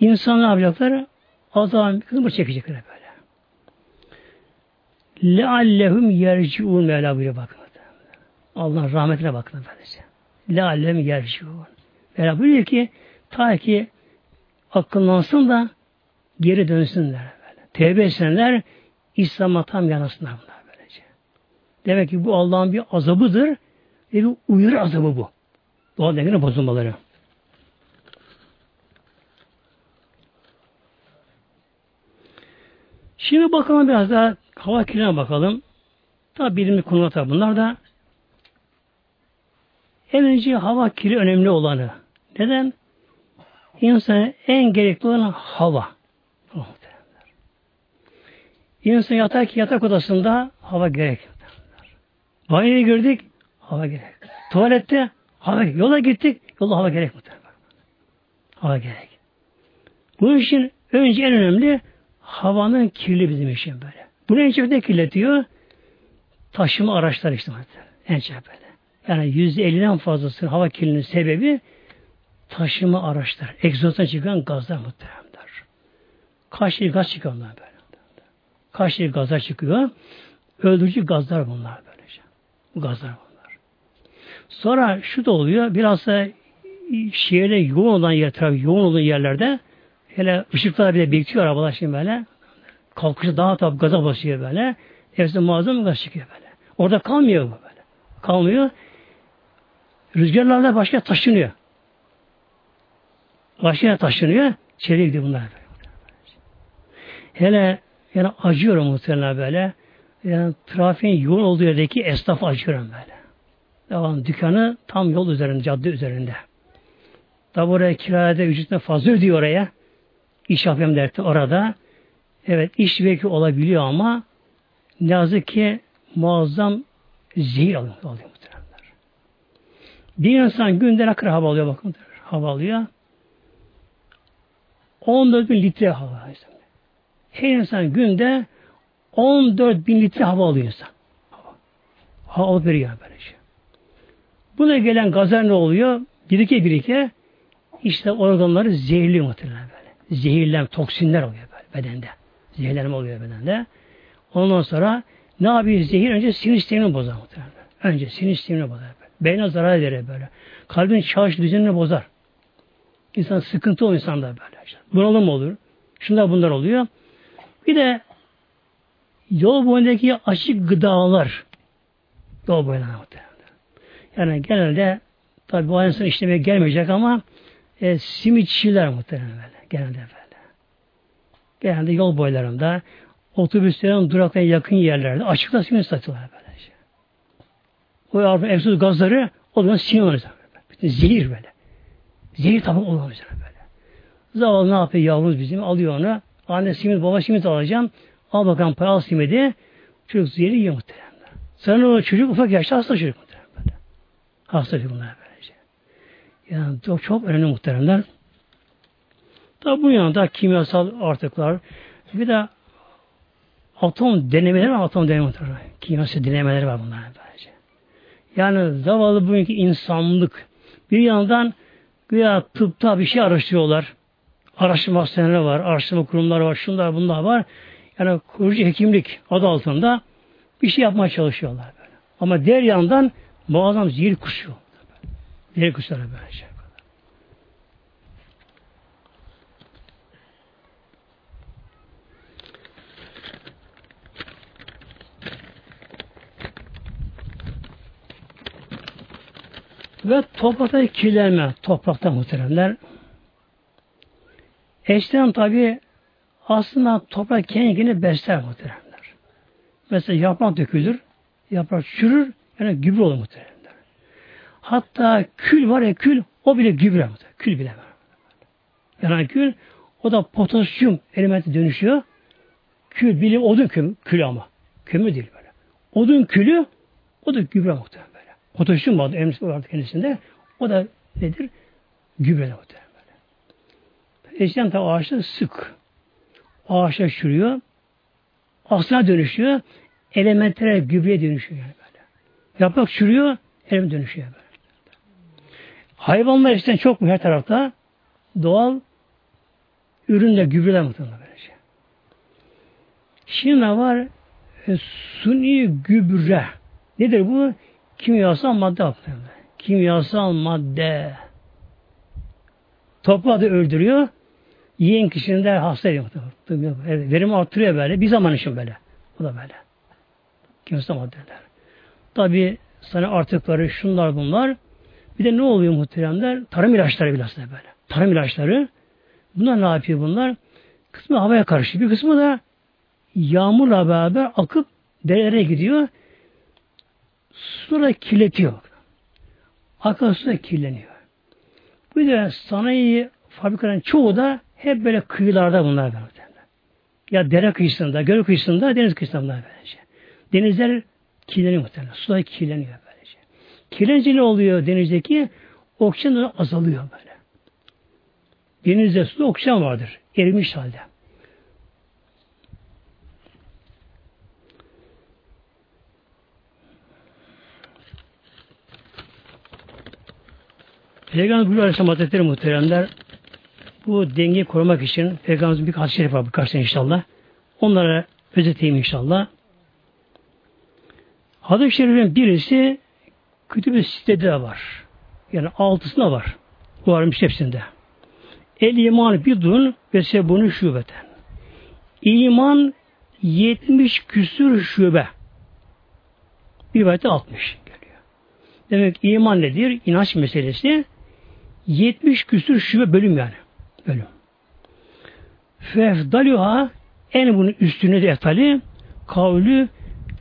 insan ne yapacaklar? Azabın bir kısmını çekecekler böyle. Leallehum yerciun Mevla buyuruyor bakın. Allah rahmetine bakın böylece. Leallehum yerciun. Mevla buyuruyor ki ta ki akıllansın da geri dönsünler böyle. Tevbe etsinler İslam'a tam yanasınlar bunlar böylece. Demek ki bu Allah'ın bir azabıdır ve bir uyarı azabı bu. Doğal dengenin bozulmaları. Şimdi bakalım biraz daha hava kirliliğine bakalım. Tabi bilimli konular tabi bunlar da. En önce hava kirli önemli olanı. Neden? İnsana en gerekli olan hava. İnsan yatar ki yatak odasında hava gerek. Banyoya girdik, hava gerek. Tuvalette hava gerek. Yola gittik, yola hava gerek. Hava gerek. Bunun için önce en önemli havanın kirli bizim için böyle. Bunu en çok ne kirletiyor? Taşıma araçlar işte. En çok böyle. Yani yüzde elliden fazlası hava kirliliğinin sebebi taşıma araçlar. Egzozdan çıkan gazlar muhtemelen. Kaç şey gaz çıkıyor onlar böyle. Kaç şey gazlar çıkıyor. Öldürücü gazlar bunlar böylece. Bu gazlar bunlar. Sonra şu da oluyor. Biraz da şehirde yoğun olan yer, trafik yoğun olan yerlerde hele ışıklar bile bekliyor arabalar şimdi böyle. Kalkışı daha tabi gaza basıyor böyle. Hepsi muazzam gaz çıkıyor böyle. Orada kalmıyor bu böyle. Kalmıyor. Rüzgarlarla başka taşınıyor. Başka taşınıyor. Çevre gidiyor bunlar. Hele yani acıyorum muhtemelen böyle. Yani trafiğin yoğun olduğu yerdeki esnaf acıyorum böyle. Devam dükkanı tam yol üzerinde, cadde üzerinde. Tabi oraya kirada ücretine fazla ödüyor oraya. İş yapayım derdi orada. Evet iş belki olabiliyor ama ne yazık ki muazzam zehir alıyor, alıyor muhtemelenler. Bir insan günde ne kadar hava alıyor bakın. Hava alıyor. 14 bin litre hava. Her insan günde 14 bin litre hava alıyor insan. Hava, hava veriyor böyle şey. Buna gelen gazlar ne oluyor? Birike birike işte organları zehirliyor muhtemelen böyle. Zehirlen, toksinler oluyor böyle bedende. Zehirlenme oluyor bedende. Ondan sonra ne yapıyor zehir? Önce sinir sistemini bozar muhtemelen. Önce sinir sistemini bozar. Beyne zarar verir böyle. Kalbin çalışış düzenini bozar. İnsan sıkıntı olur insanda böyle. İşte. Bunalım olur. Şunlar bunlar oluyor. Bir de yol boyundaki açık gıdalar yol boyunda muhtemelen. Yani genelde tabi bu insan işlemeye gelmeyecek ama e, simitçiler muhtemelen böyle. Genelde böyle. Genelde yol boylarında otobüslerin duraklarına yakın yerlerde açıkta simit satıyorlar böyle. Şey. O yardım egzoz gazları o zaman simit oluyor. Zehir böyle. Zehir tamam oluyor böyle. Zavallı ne yapıyor yavrumuz bizim? Alıyor onu. Anne simit, baba simit alacağım. Al bakalım para al simidi. Çocuk zehri yiyor muhtemelen. Sonra o çocuk ufak yaşta hasta çocuk muhtemelen. Böyle. Hasta çocuk bunlar böylece. Yani çok, çok önemli muhteremler. Tabi bu yanında kimyasal artıklar, bir de atom denemeleri var, atom denemeleri var. Kimyasal denemeleri var bunlar böylece. Yani zavallı bugünkü insanlık bir yandan güya tıpta bir şey araştırıyorlar. Araştırma hastaneleri var, araştırma kurumları var, şunlar bunlar var. Yani kurucu hekimlik adı altında bir şey yapmaya çalışıyorlar böyle. Ama diğer yandan muazzam zehir kuşuyor. Zehir kuşları böyle şey. Ve toprakta kirlenme, toprakta muhteremler. Eskiden tabi aslında toprak kendini besler muhteremler. Mesela yaprak dökülür, yaprak çürür, yani gübre olur muhteremler. Hatta kül var ya kül, o bile gübre muhteremler. Kül bile var. Yani kül, o da potasyum elementi dönüşüyor. Kül, bilim odun kül, kül ama. Kömür değil böyle. Odun külü, o da gübre muhterem Potasyum vardı, emrisi vardı kendisinde. O da nedir? Gübre muhterem böyle. Eskiden tabi ağaçlar sık. Ağaçlar çürüyor. Aslına dönüşüyor. Elementlere gübreye dönüşüyor yani böyle. Yaprak çürüyor, element dönüşüyor böyle. Hayvanlar eskiden çok mu her tarafta? Doğal ürünle gübreler muhtemelen böyle şey. Şimdi ne var? E, suni gübre. Nedir bu? Kimyasal madde muhtemelen. Kimyasal madde. Toprağı öldürüyor. Yiyen kişinin de hasta ediyor. Evet, verimi arttırıyor böyle. Bir zaman için böyle. Bu da böyle. Kimyasal maddeler. Tabi sana artıkları şunlar bunlar. Bir de ne oluyor muhteremler? Tarım ilaçları bilhassa böyle. Tarım ilaçları. Bunlar ne yapıyor bunlar? Kısmı havaya karışıyor. Bir kısmı da yağmurla beraber akıp derelere gidiyor. Suda kirletiyor. Akarsu da kirleniyor. Bir de sanayi fabrikaların çoğu da hep böyle kıyılarda bunlar böyle. Ya dere kıyısında, göl kıyısında, deniz kıyısında bunlar böylece. Denizler kirleniyor muhtemelen. Sular kirleniyor böylece. Kirlenince ne oluyor denizdeki? Oksijen azalıyor böyle. Denizde suda oksijen vardır. Erimiş halde. Peygamber buyuruyor Aleyhisselam Hazretleri muhteremler bu dengeyi korumak için Peygamberimizin bir hadis-i şerif var birkaç tane inşallah. Onlara özeteyim inşallah. Hadis-i şerifin birisi kütüb-i sitede de var. Yani altısında var. Bu varmış hepsinde. El iman bidun ve sebunu şubeten. İman 70 küsür şube. Bir rivayette 60 geliyor. Demek iman nedir? İnanç meselesi. 70 küsür şube bölüm yani. Bölüm. Fefdaluha en bunun üstüne de etali kavlü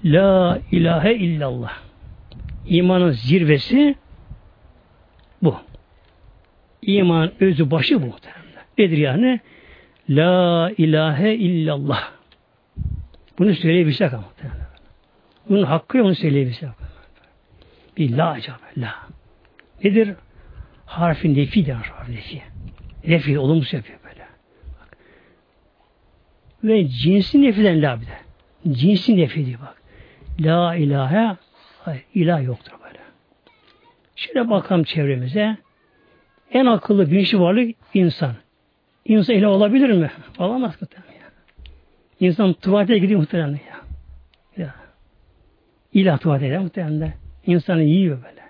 La ilahe illallah. İmanın zirvesi bu. İman özü başı bu. Nedir yani? La ilahe illallah. Bunu söyleyebilsek ama. Bunun hakkı onu söyleyebilsek. Bir la acaba la. Nedir? Harfi nefi der harfi nefi. Nefi olumsuz yapıyor böyle. Bak. Ve cinsi nefiden la bir de. Cinsi nefi diyor bak. La ilahe hayır, ilah yoktur böyle. Şöyle bakalım çevremize. En akıllı bilinçli varlık insan. İnsan ilah olabilir mi? Olamaz muhtemelen ya. İnsan tuvalete gidiyor muhtemelen ya. ya. İlah tuvalete gidiyor muhtemelen. İnsanı yiyor böyle.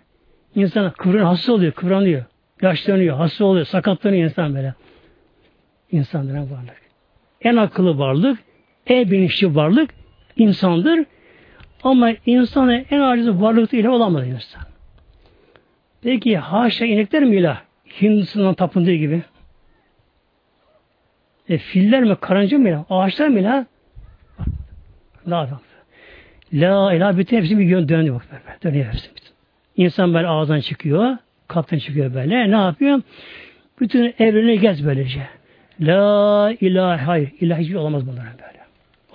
İnsan kıvran hasta oluyor, kıvranıyor. Yaşlanıyor, hasta oluyor, sakatlanıyor insan böyle. İnsandır varlık. En akıllı varlık, en bilinçli varlık insandır. Ama insanın en aciz varlıkta ilah olamaz insan. Peki haşa inekler mi ilah? Hindistan'dan tapındığı gibi. E, filler mi, karınca mı ilah? Ağaçlar mı ilah? Bak. La ilah bütün hepsi bir yön dönüyor bak. Dönüyor hepsi. Bütün. İnsan böyle ağzından çıkıyor, kaptan çıkıyor böyle. Ne yapıyor? Bütün evreni gez böylece. La ilahe hayır. İlah hiçbir olamaz bunların böyle.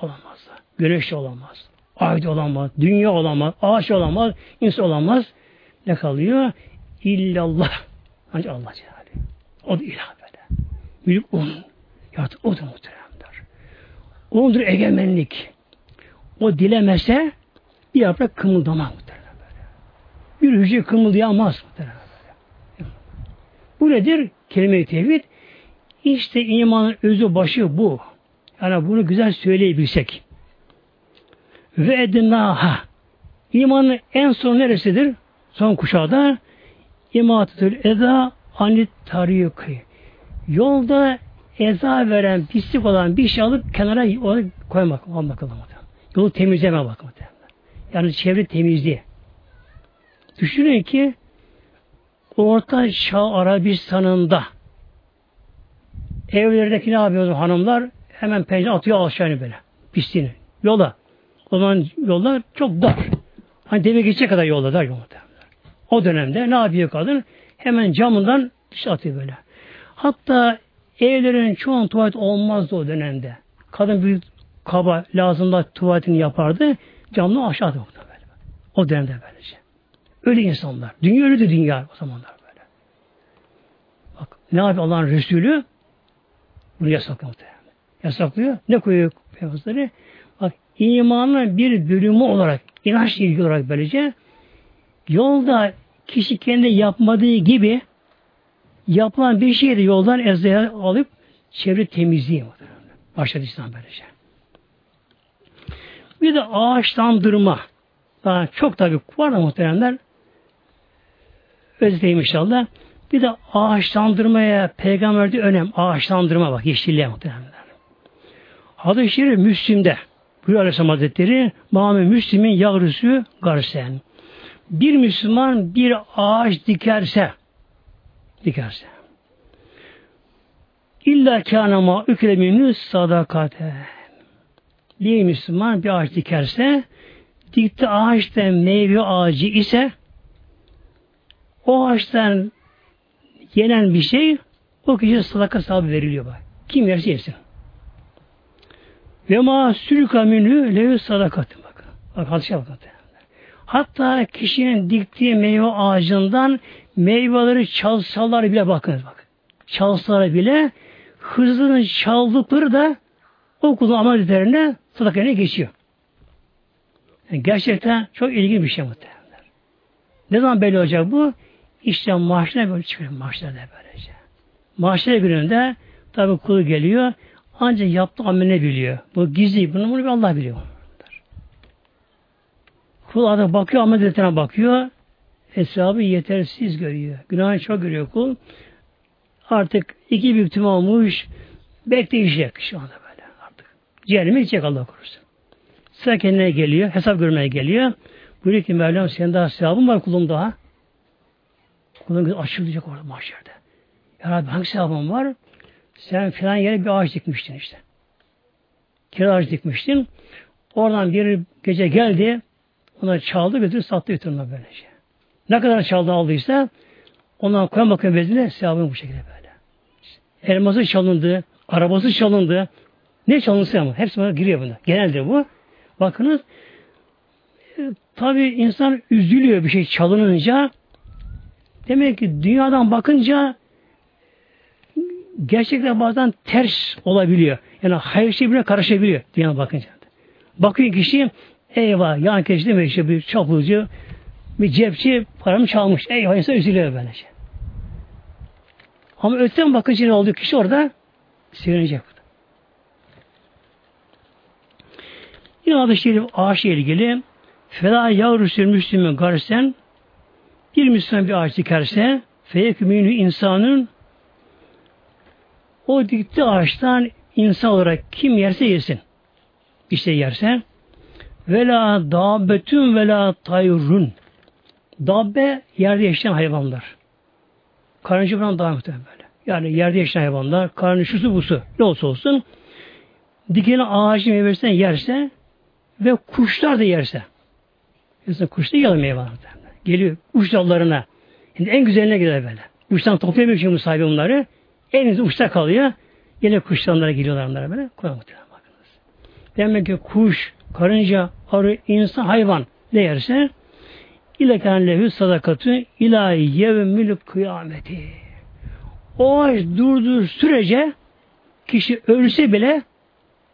Olamaz. Güneş de olamaz. Ay da olamaz. Dünya olamaz. Ağaç olamaz. insan olamaz. Ne kalıyor? İllallah. Ancak Allah Celaluhu. O da ilah böyle. Büyük onun. Ya o da muhteremdir. Ondur egemenlik. O dilemese bir yaprak kımıldamaz muhterem böyle. Bir hücre kımıldayamaz muhterem. Bu nedir? Kelime-i tevhid. İşte imanın özü başı bu. Yani bunu güzel söyleyebilsek. Ve ednaha. İmanın en son neresidir? Son kuşağda imatetül eda anit tariki. Yolda eza veren, pislik olan bir şey alıp kenara koymak, almak almak. Yolu temizleme bakmak. Yani çevre temizliği. Düşünün ki Orta Çağ Arabistan'ında evlerdeki ne yapıyordu hanımlar? Hemen pencere atıyor aşağıya böyle. Pisliğini. Yola. O zaman yollar çok dar. Hani deve geçecek kadar yolda dar yolda. O dönemde ne yapıyor kadın? Hemen camından dışarı atıyor böyle. Hatta evlerin çoğun tuvalet olmazdı o dönemde. Kadın büyük kaba lazımda tuvaletini yapardı. Camdan aşağı atıyordu böyle. O dönemde böylece. Öyle insanlar. Dünya öyleydi dünya o zamanlar böyle. Bak ne yapıyor Allah'ın Resulü? Bunu yasaklıyor. Yasaklıyor. Ne koyuyor peygamberleri? Bak imanın bir bölümü olarak, inanç ilgi olarak böylece yolda kişi kendi yapmadığı gibi yapılan bir şeyi de yoldan ezaya alıp çevre temizliği başladı İslam böylece. Bir de ağaçlandırma. Daha çok tabi var da muhteremler. Özeteyim inşallah. Bir de ağaçlandırmaya peygamberde önem. Ağaçlandırma bak yeşilliğe muhteremler. Hadis-i Şerif Müslim'de buyuruyor Aleyhisselam Hazretleri Muhammed Müslim'in yavrusu Garsen. Bir Müslüman bir ağaç dikerse dikerse illa kâne ma ükreminü sadakate bir Müslüman bir ağaç dikerse dikti ağaçta meyve ağacı ise o ağaçtan yenen bir şey o kişiye sadaka sahibi veriliyor bak. Kim yerse yesin. Ve ma sürüka minhü levi sadakat. Bakın. Bak hadise bakın. Hatta kişinin diktiği meyve ağacından meyveleri çalsalar bile bakınız bak. Çalsalar bile hızlının çaldıkları da o kulun amel üzerine sadakayla geçiyor. Yani gerçekten çok ilginç bir şey muhtemelen. Ne zaman belli olacak bu? İşte maaşına böyle çıkıyor. Maaşlara da böylece. Maaşlara gününde tabi kulu geliyor. Ancak yaptığı amel biliyor. Bu gizli. Bunu, bunu Allah biliyor. Kul adam bakıyor amel bakıyor. hesabı yetersiz görüyor. Günahını çok görüyor kul. Artık iki büyük olmuş. Bekleyecek şu anda böyle artık. Cehenneme gidecek Allah korusun. Sıra kendine geliyor. Hesap görmeye geliyor. Buyuruyor ki Mevlam senin daha sevabın var kulum daha. Kulun gözü açılacak orada mahşerde. Ya Rabbi hangi sevabın var? Sen filan yere bir ağaç dikmiştin işte. Kira ağaç dikmiştin. Oradan bir gece geldi. Ona çaldı götürü sattı götürüne böylece. Ne kadar çaldı aldıysa ondan koyan bakın bezine sevabını bu şekilde böyle. Elması çalındı, arabası çalındı. Ne çalınsa ama hepsi bana giriyor bunda. Genelde bu. Bakınız e, tabi insan üzülüyor bir şey çalınınca. Demek ki dünyadan bakınca gerçekten bazen ters olabiliyor. Yani hayır şey bile karışabiliyor dünyadan bakınca. Bakıyor kişi eyvah yan kişi demek işte bir çapulcu bir cepçi paramı çalmış. Eyvah insan üzülüyor böylece. Ama öten bakınca ne oldu? Kişi orada sevinecek. Yine adı şerif ağaçla ilgili Fela yavrusu Müslüman garsen bir Müslüman bir ağaç dikerse feyekümünü insanın o dikti ağaçtan insan olarak kim yerse yesin. İşte yerse vela dabbetün vela tayrun dabbe yerde yaşayan hayvanlar. Karıncı buran daha muhtemelen böyle. Yani yerde yaşayan hayvanlar, şusu busu ne olsa olsun dikeni ağacın meyvesinden yerse ve kuşlar da yerse. Mesela kuş da yiyor meyve Geliyor uç dallarına. Şimdi en güzeline gider böyle. Uçtan toplayamıyor şimdi sahibi bunları. En uçta kalıyor. Yine kuşlarlara geliyorlar onlara böyle. Koyalım bakınız. Demek ki kuş, karınca, arı, insan, hayvan ne yerse ileken lehü sadakatü ilahi yevmül kıyameti. O ağaç durduğu sürece kişi ölse bile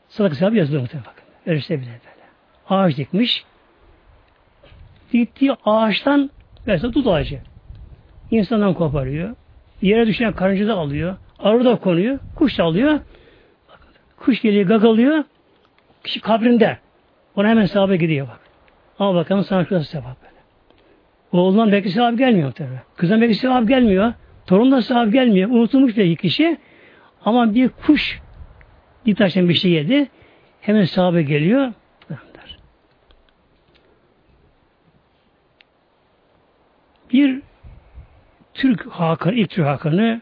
sadaka sahibi yazılıyor muhtemelen bakın. Ölse bile böyle. Ağaç dikmiş. Diktiği ağaçtan mesela tut ağacı. İnsandan koparıyor. Yere düşen karınca da alıyor. Arı da konuyor. Kuş da alıyor. Kuş geliyor gagalıyor. Kişi kabrinde. Ona hemen sahabe gidiyor bak. Ama bakalım sana şurası sevap böyle. Oğlundan belki sevap gelmiyor tabi. Kızdan belki sevap gelmiyor. Torundan sevap gelmiyor. Unutulmuş belki kişi. Ama bir kuş bir taştan bir şey yedi. Hemen sahabe geliyor. Bir Türk Hakanı, ilk Türk Hakanı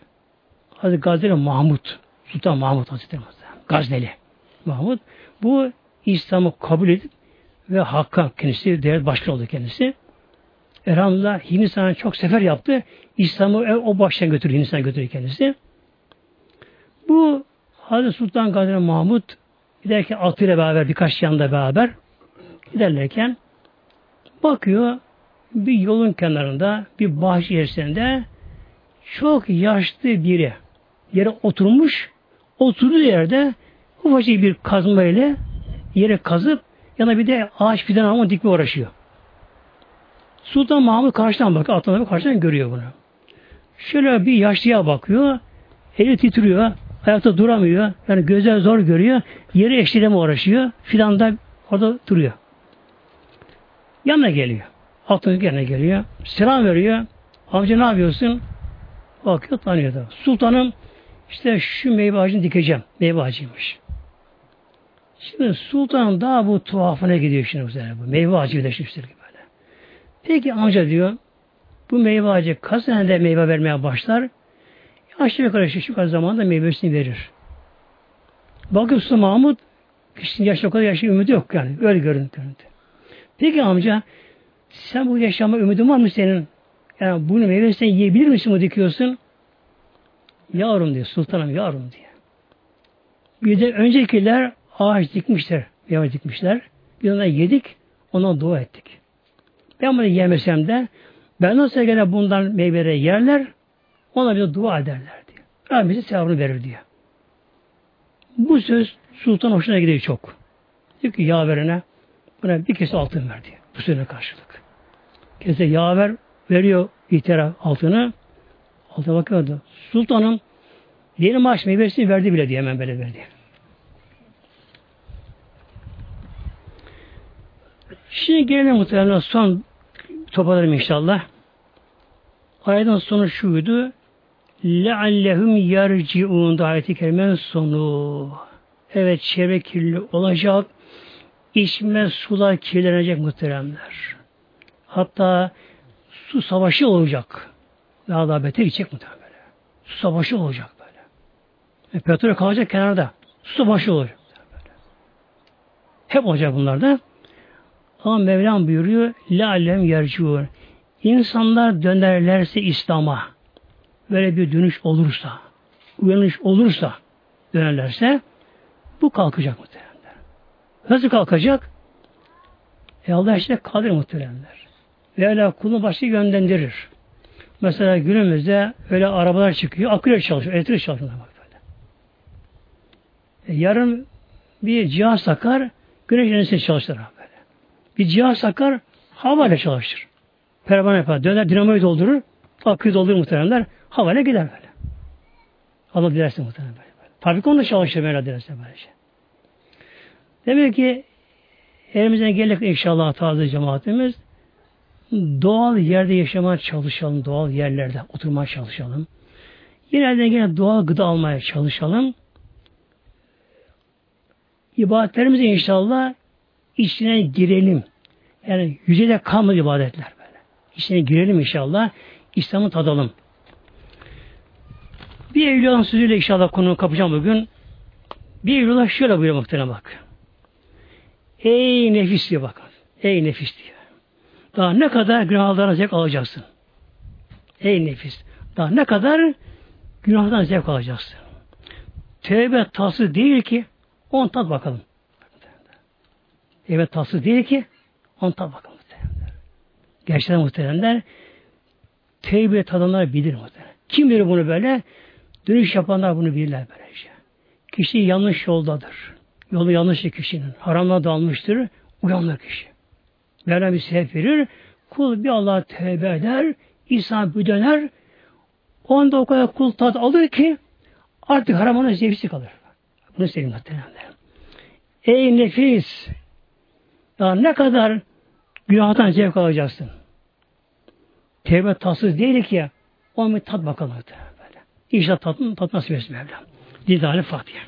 Hazreti Gazneli Mahmut, Sultan Mahmut Hazretleri Gazneli Mahmut. Bu İslam'ı kabul edip ve Hakan kendisi devlet başkanı oldu kendisi. Elhamdülillah Hindistan'a çok sefer yaptı. İslam'ı o baştan götürdü, Hindistan'a götürdü kendisi. Bu Hazreti Sultan Gazneli Mahmut giderken atıyla beraber birkaç yanında beraber giderlerken bakıyor bir yolun kenarında bir bahçe içerisinde çok yaşlı biri yere oturmuş oturduğu yerde ufacık bir kazma ile yere kazıp yana bir de ağaç fidan ama dikme uğraşıyor. Sultan Mahmut karşıdan bakıyor. Atlanır karşıdan görüyor bunu. Şöyle bir yaşlıya bakıyor. Eli titriyor. Ayakta duramıyor. Yani gözler zor görüyor. Yeri eşleme uğraşıyor. Fidan da orada duruyor. Yanına geliyor. Altın yerine geliyor. Selam veriyor. Amca ne yapıyorsun? Bakıyor tanıyor da. Sultanım işte şu meyve ağacını dikeceğim. Meyve ağacıymış. Şimdi sultan daha bu tuhafına gidiyor şimdi üzerine bu. Meyve ağacı birleşmiştir gibi böyle. Peki amca diyor bu meyve ağacı kaç senede meyve vermeye başlar? Aşağı yukarı şu kadar zamanda meyvesini verir. Bakıyor Sultan Mahmut kişinin yaşlı o kadar yaşlı ümidi yok yani. Öyle görüntü. Peki amca sen bu yaşama ümidin var mı senin? Yani bunu meyvesini yiyebilir misin bu dikiyorsun? Yavrum diyor, sultanım yavrum diyor. Bir de öncekiler ağaç dikmişler, meyve dikmişler. Biz onları yedik, ona dua ettik. Ben bunu yemesem de ben nasıl gene bundan meyveleri yerler, ona bir dua ederler diyor. Rabbim bize sevabını verir diyor. Bu söz sultan hoşuna gidiyor çok. Diyor ki yaverine buna bir kese altın ver diyor. Bu söze karşılık. Kese yaver veriyor ihtiyar altını. Altına bakıyordu. Sultanım yeni maaş meyvesini verdi bile diye hemen böyle verdi. Şimdi gelelim muhtemelen son toparlarım inşallah. Ayetin sonu şuydu. لَعَلَّهُمْ يَرْجِعُونَ da ayeti kerimenin sonu. Evet çevre kirli olacak. İçme sular kirlenecek muhteremler. Hatta su savaşı olacak. Daha da beter içecek muhtemelen böyle. Su savaşı olacak böyle. E, petrol kalacak kenarda. Su savaşı olacak. Böyle. Hep olacak bunlar da. Ama Mevlam buyuruyor La alem yerciur. İnsanlar dönerlerse İslam'a böyle bir dönüş olursa uyanış olursa dönerlerse bu kalkacak muhteremler. Nasıl kalkacak? E Allah işte kadir muhteremler. Öyle kulunu başka yönlendirir. Mesela günümüzde öyle arabalar çıkıyor, aküyle çalışıyor, elektrik çalışıyor. Bak böyle. E yarın bir cihaz takar, güneş enerjisi çalıştırır böyle. Bir cihaz takar, havayla çalışır. Pervane yapar, döner, dinamoyu doldurur, aküyü doldurur muhteremler, havayla gider böyle. Allah dilerse muhterem böyle. Fabrika onu da çalışır böyle dilerse böyle şey. Demek ki elimizden gelip inşallah taze cemaatimiz doğal yerde yaşamaya çalışalım, doğal yerlerde oturmaya çalışalım. Yine yine doğal gıda almaya çalışalım. İbadetlerimize inşallah içine girelim. Yani yüzeyde kalmadı ibadetler böyle. İçine girelim inşallah. İslam'ı tadalım. Bir Evliya'nın sözüyle inşallah konuyu kapacağım bugün. Bir Evliya şöyle buyuruyor muhtemelen bak. Ey nefis diyor bakın. Ey nefis diyor. Daha ne kadar günahlardan zevk alacaksın? Ey nefis. Daha ne kadar günahdan zevk alacaksın? Tevbe tası değil ki on tat bakalım. Evet tası değil ki on tat bakalım. Gerçekten muhteremler tevbe tadanlar bilir muhterem. Kim bilir bunu böyle? Dönüş yapanlar bunu bilirler böylece. Kişi yanlış yoldadır. Yolu yanlış kişinin. Haramla dalmıştır. Uyanır kişi. Mevlam bir sebep verir. Kul bir Allah'a tevbe eder. İsa bir döner. Onda o kadar kul tat alır ki artık haramına zevksi kalır. Bunu söyleyeyim muhtemelen. Ey nefis! Daha ne kadar günahtan zevk alacaksın? Tevbe tatsız değil ki onu bir tat bakalım. Böyle. İnşallah tat, tat nasip etsin Mevlam. Didali Fatiha.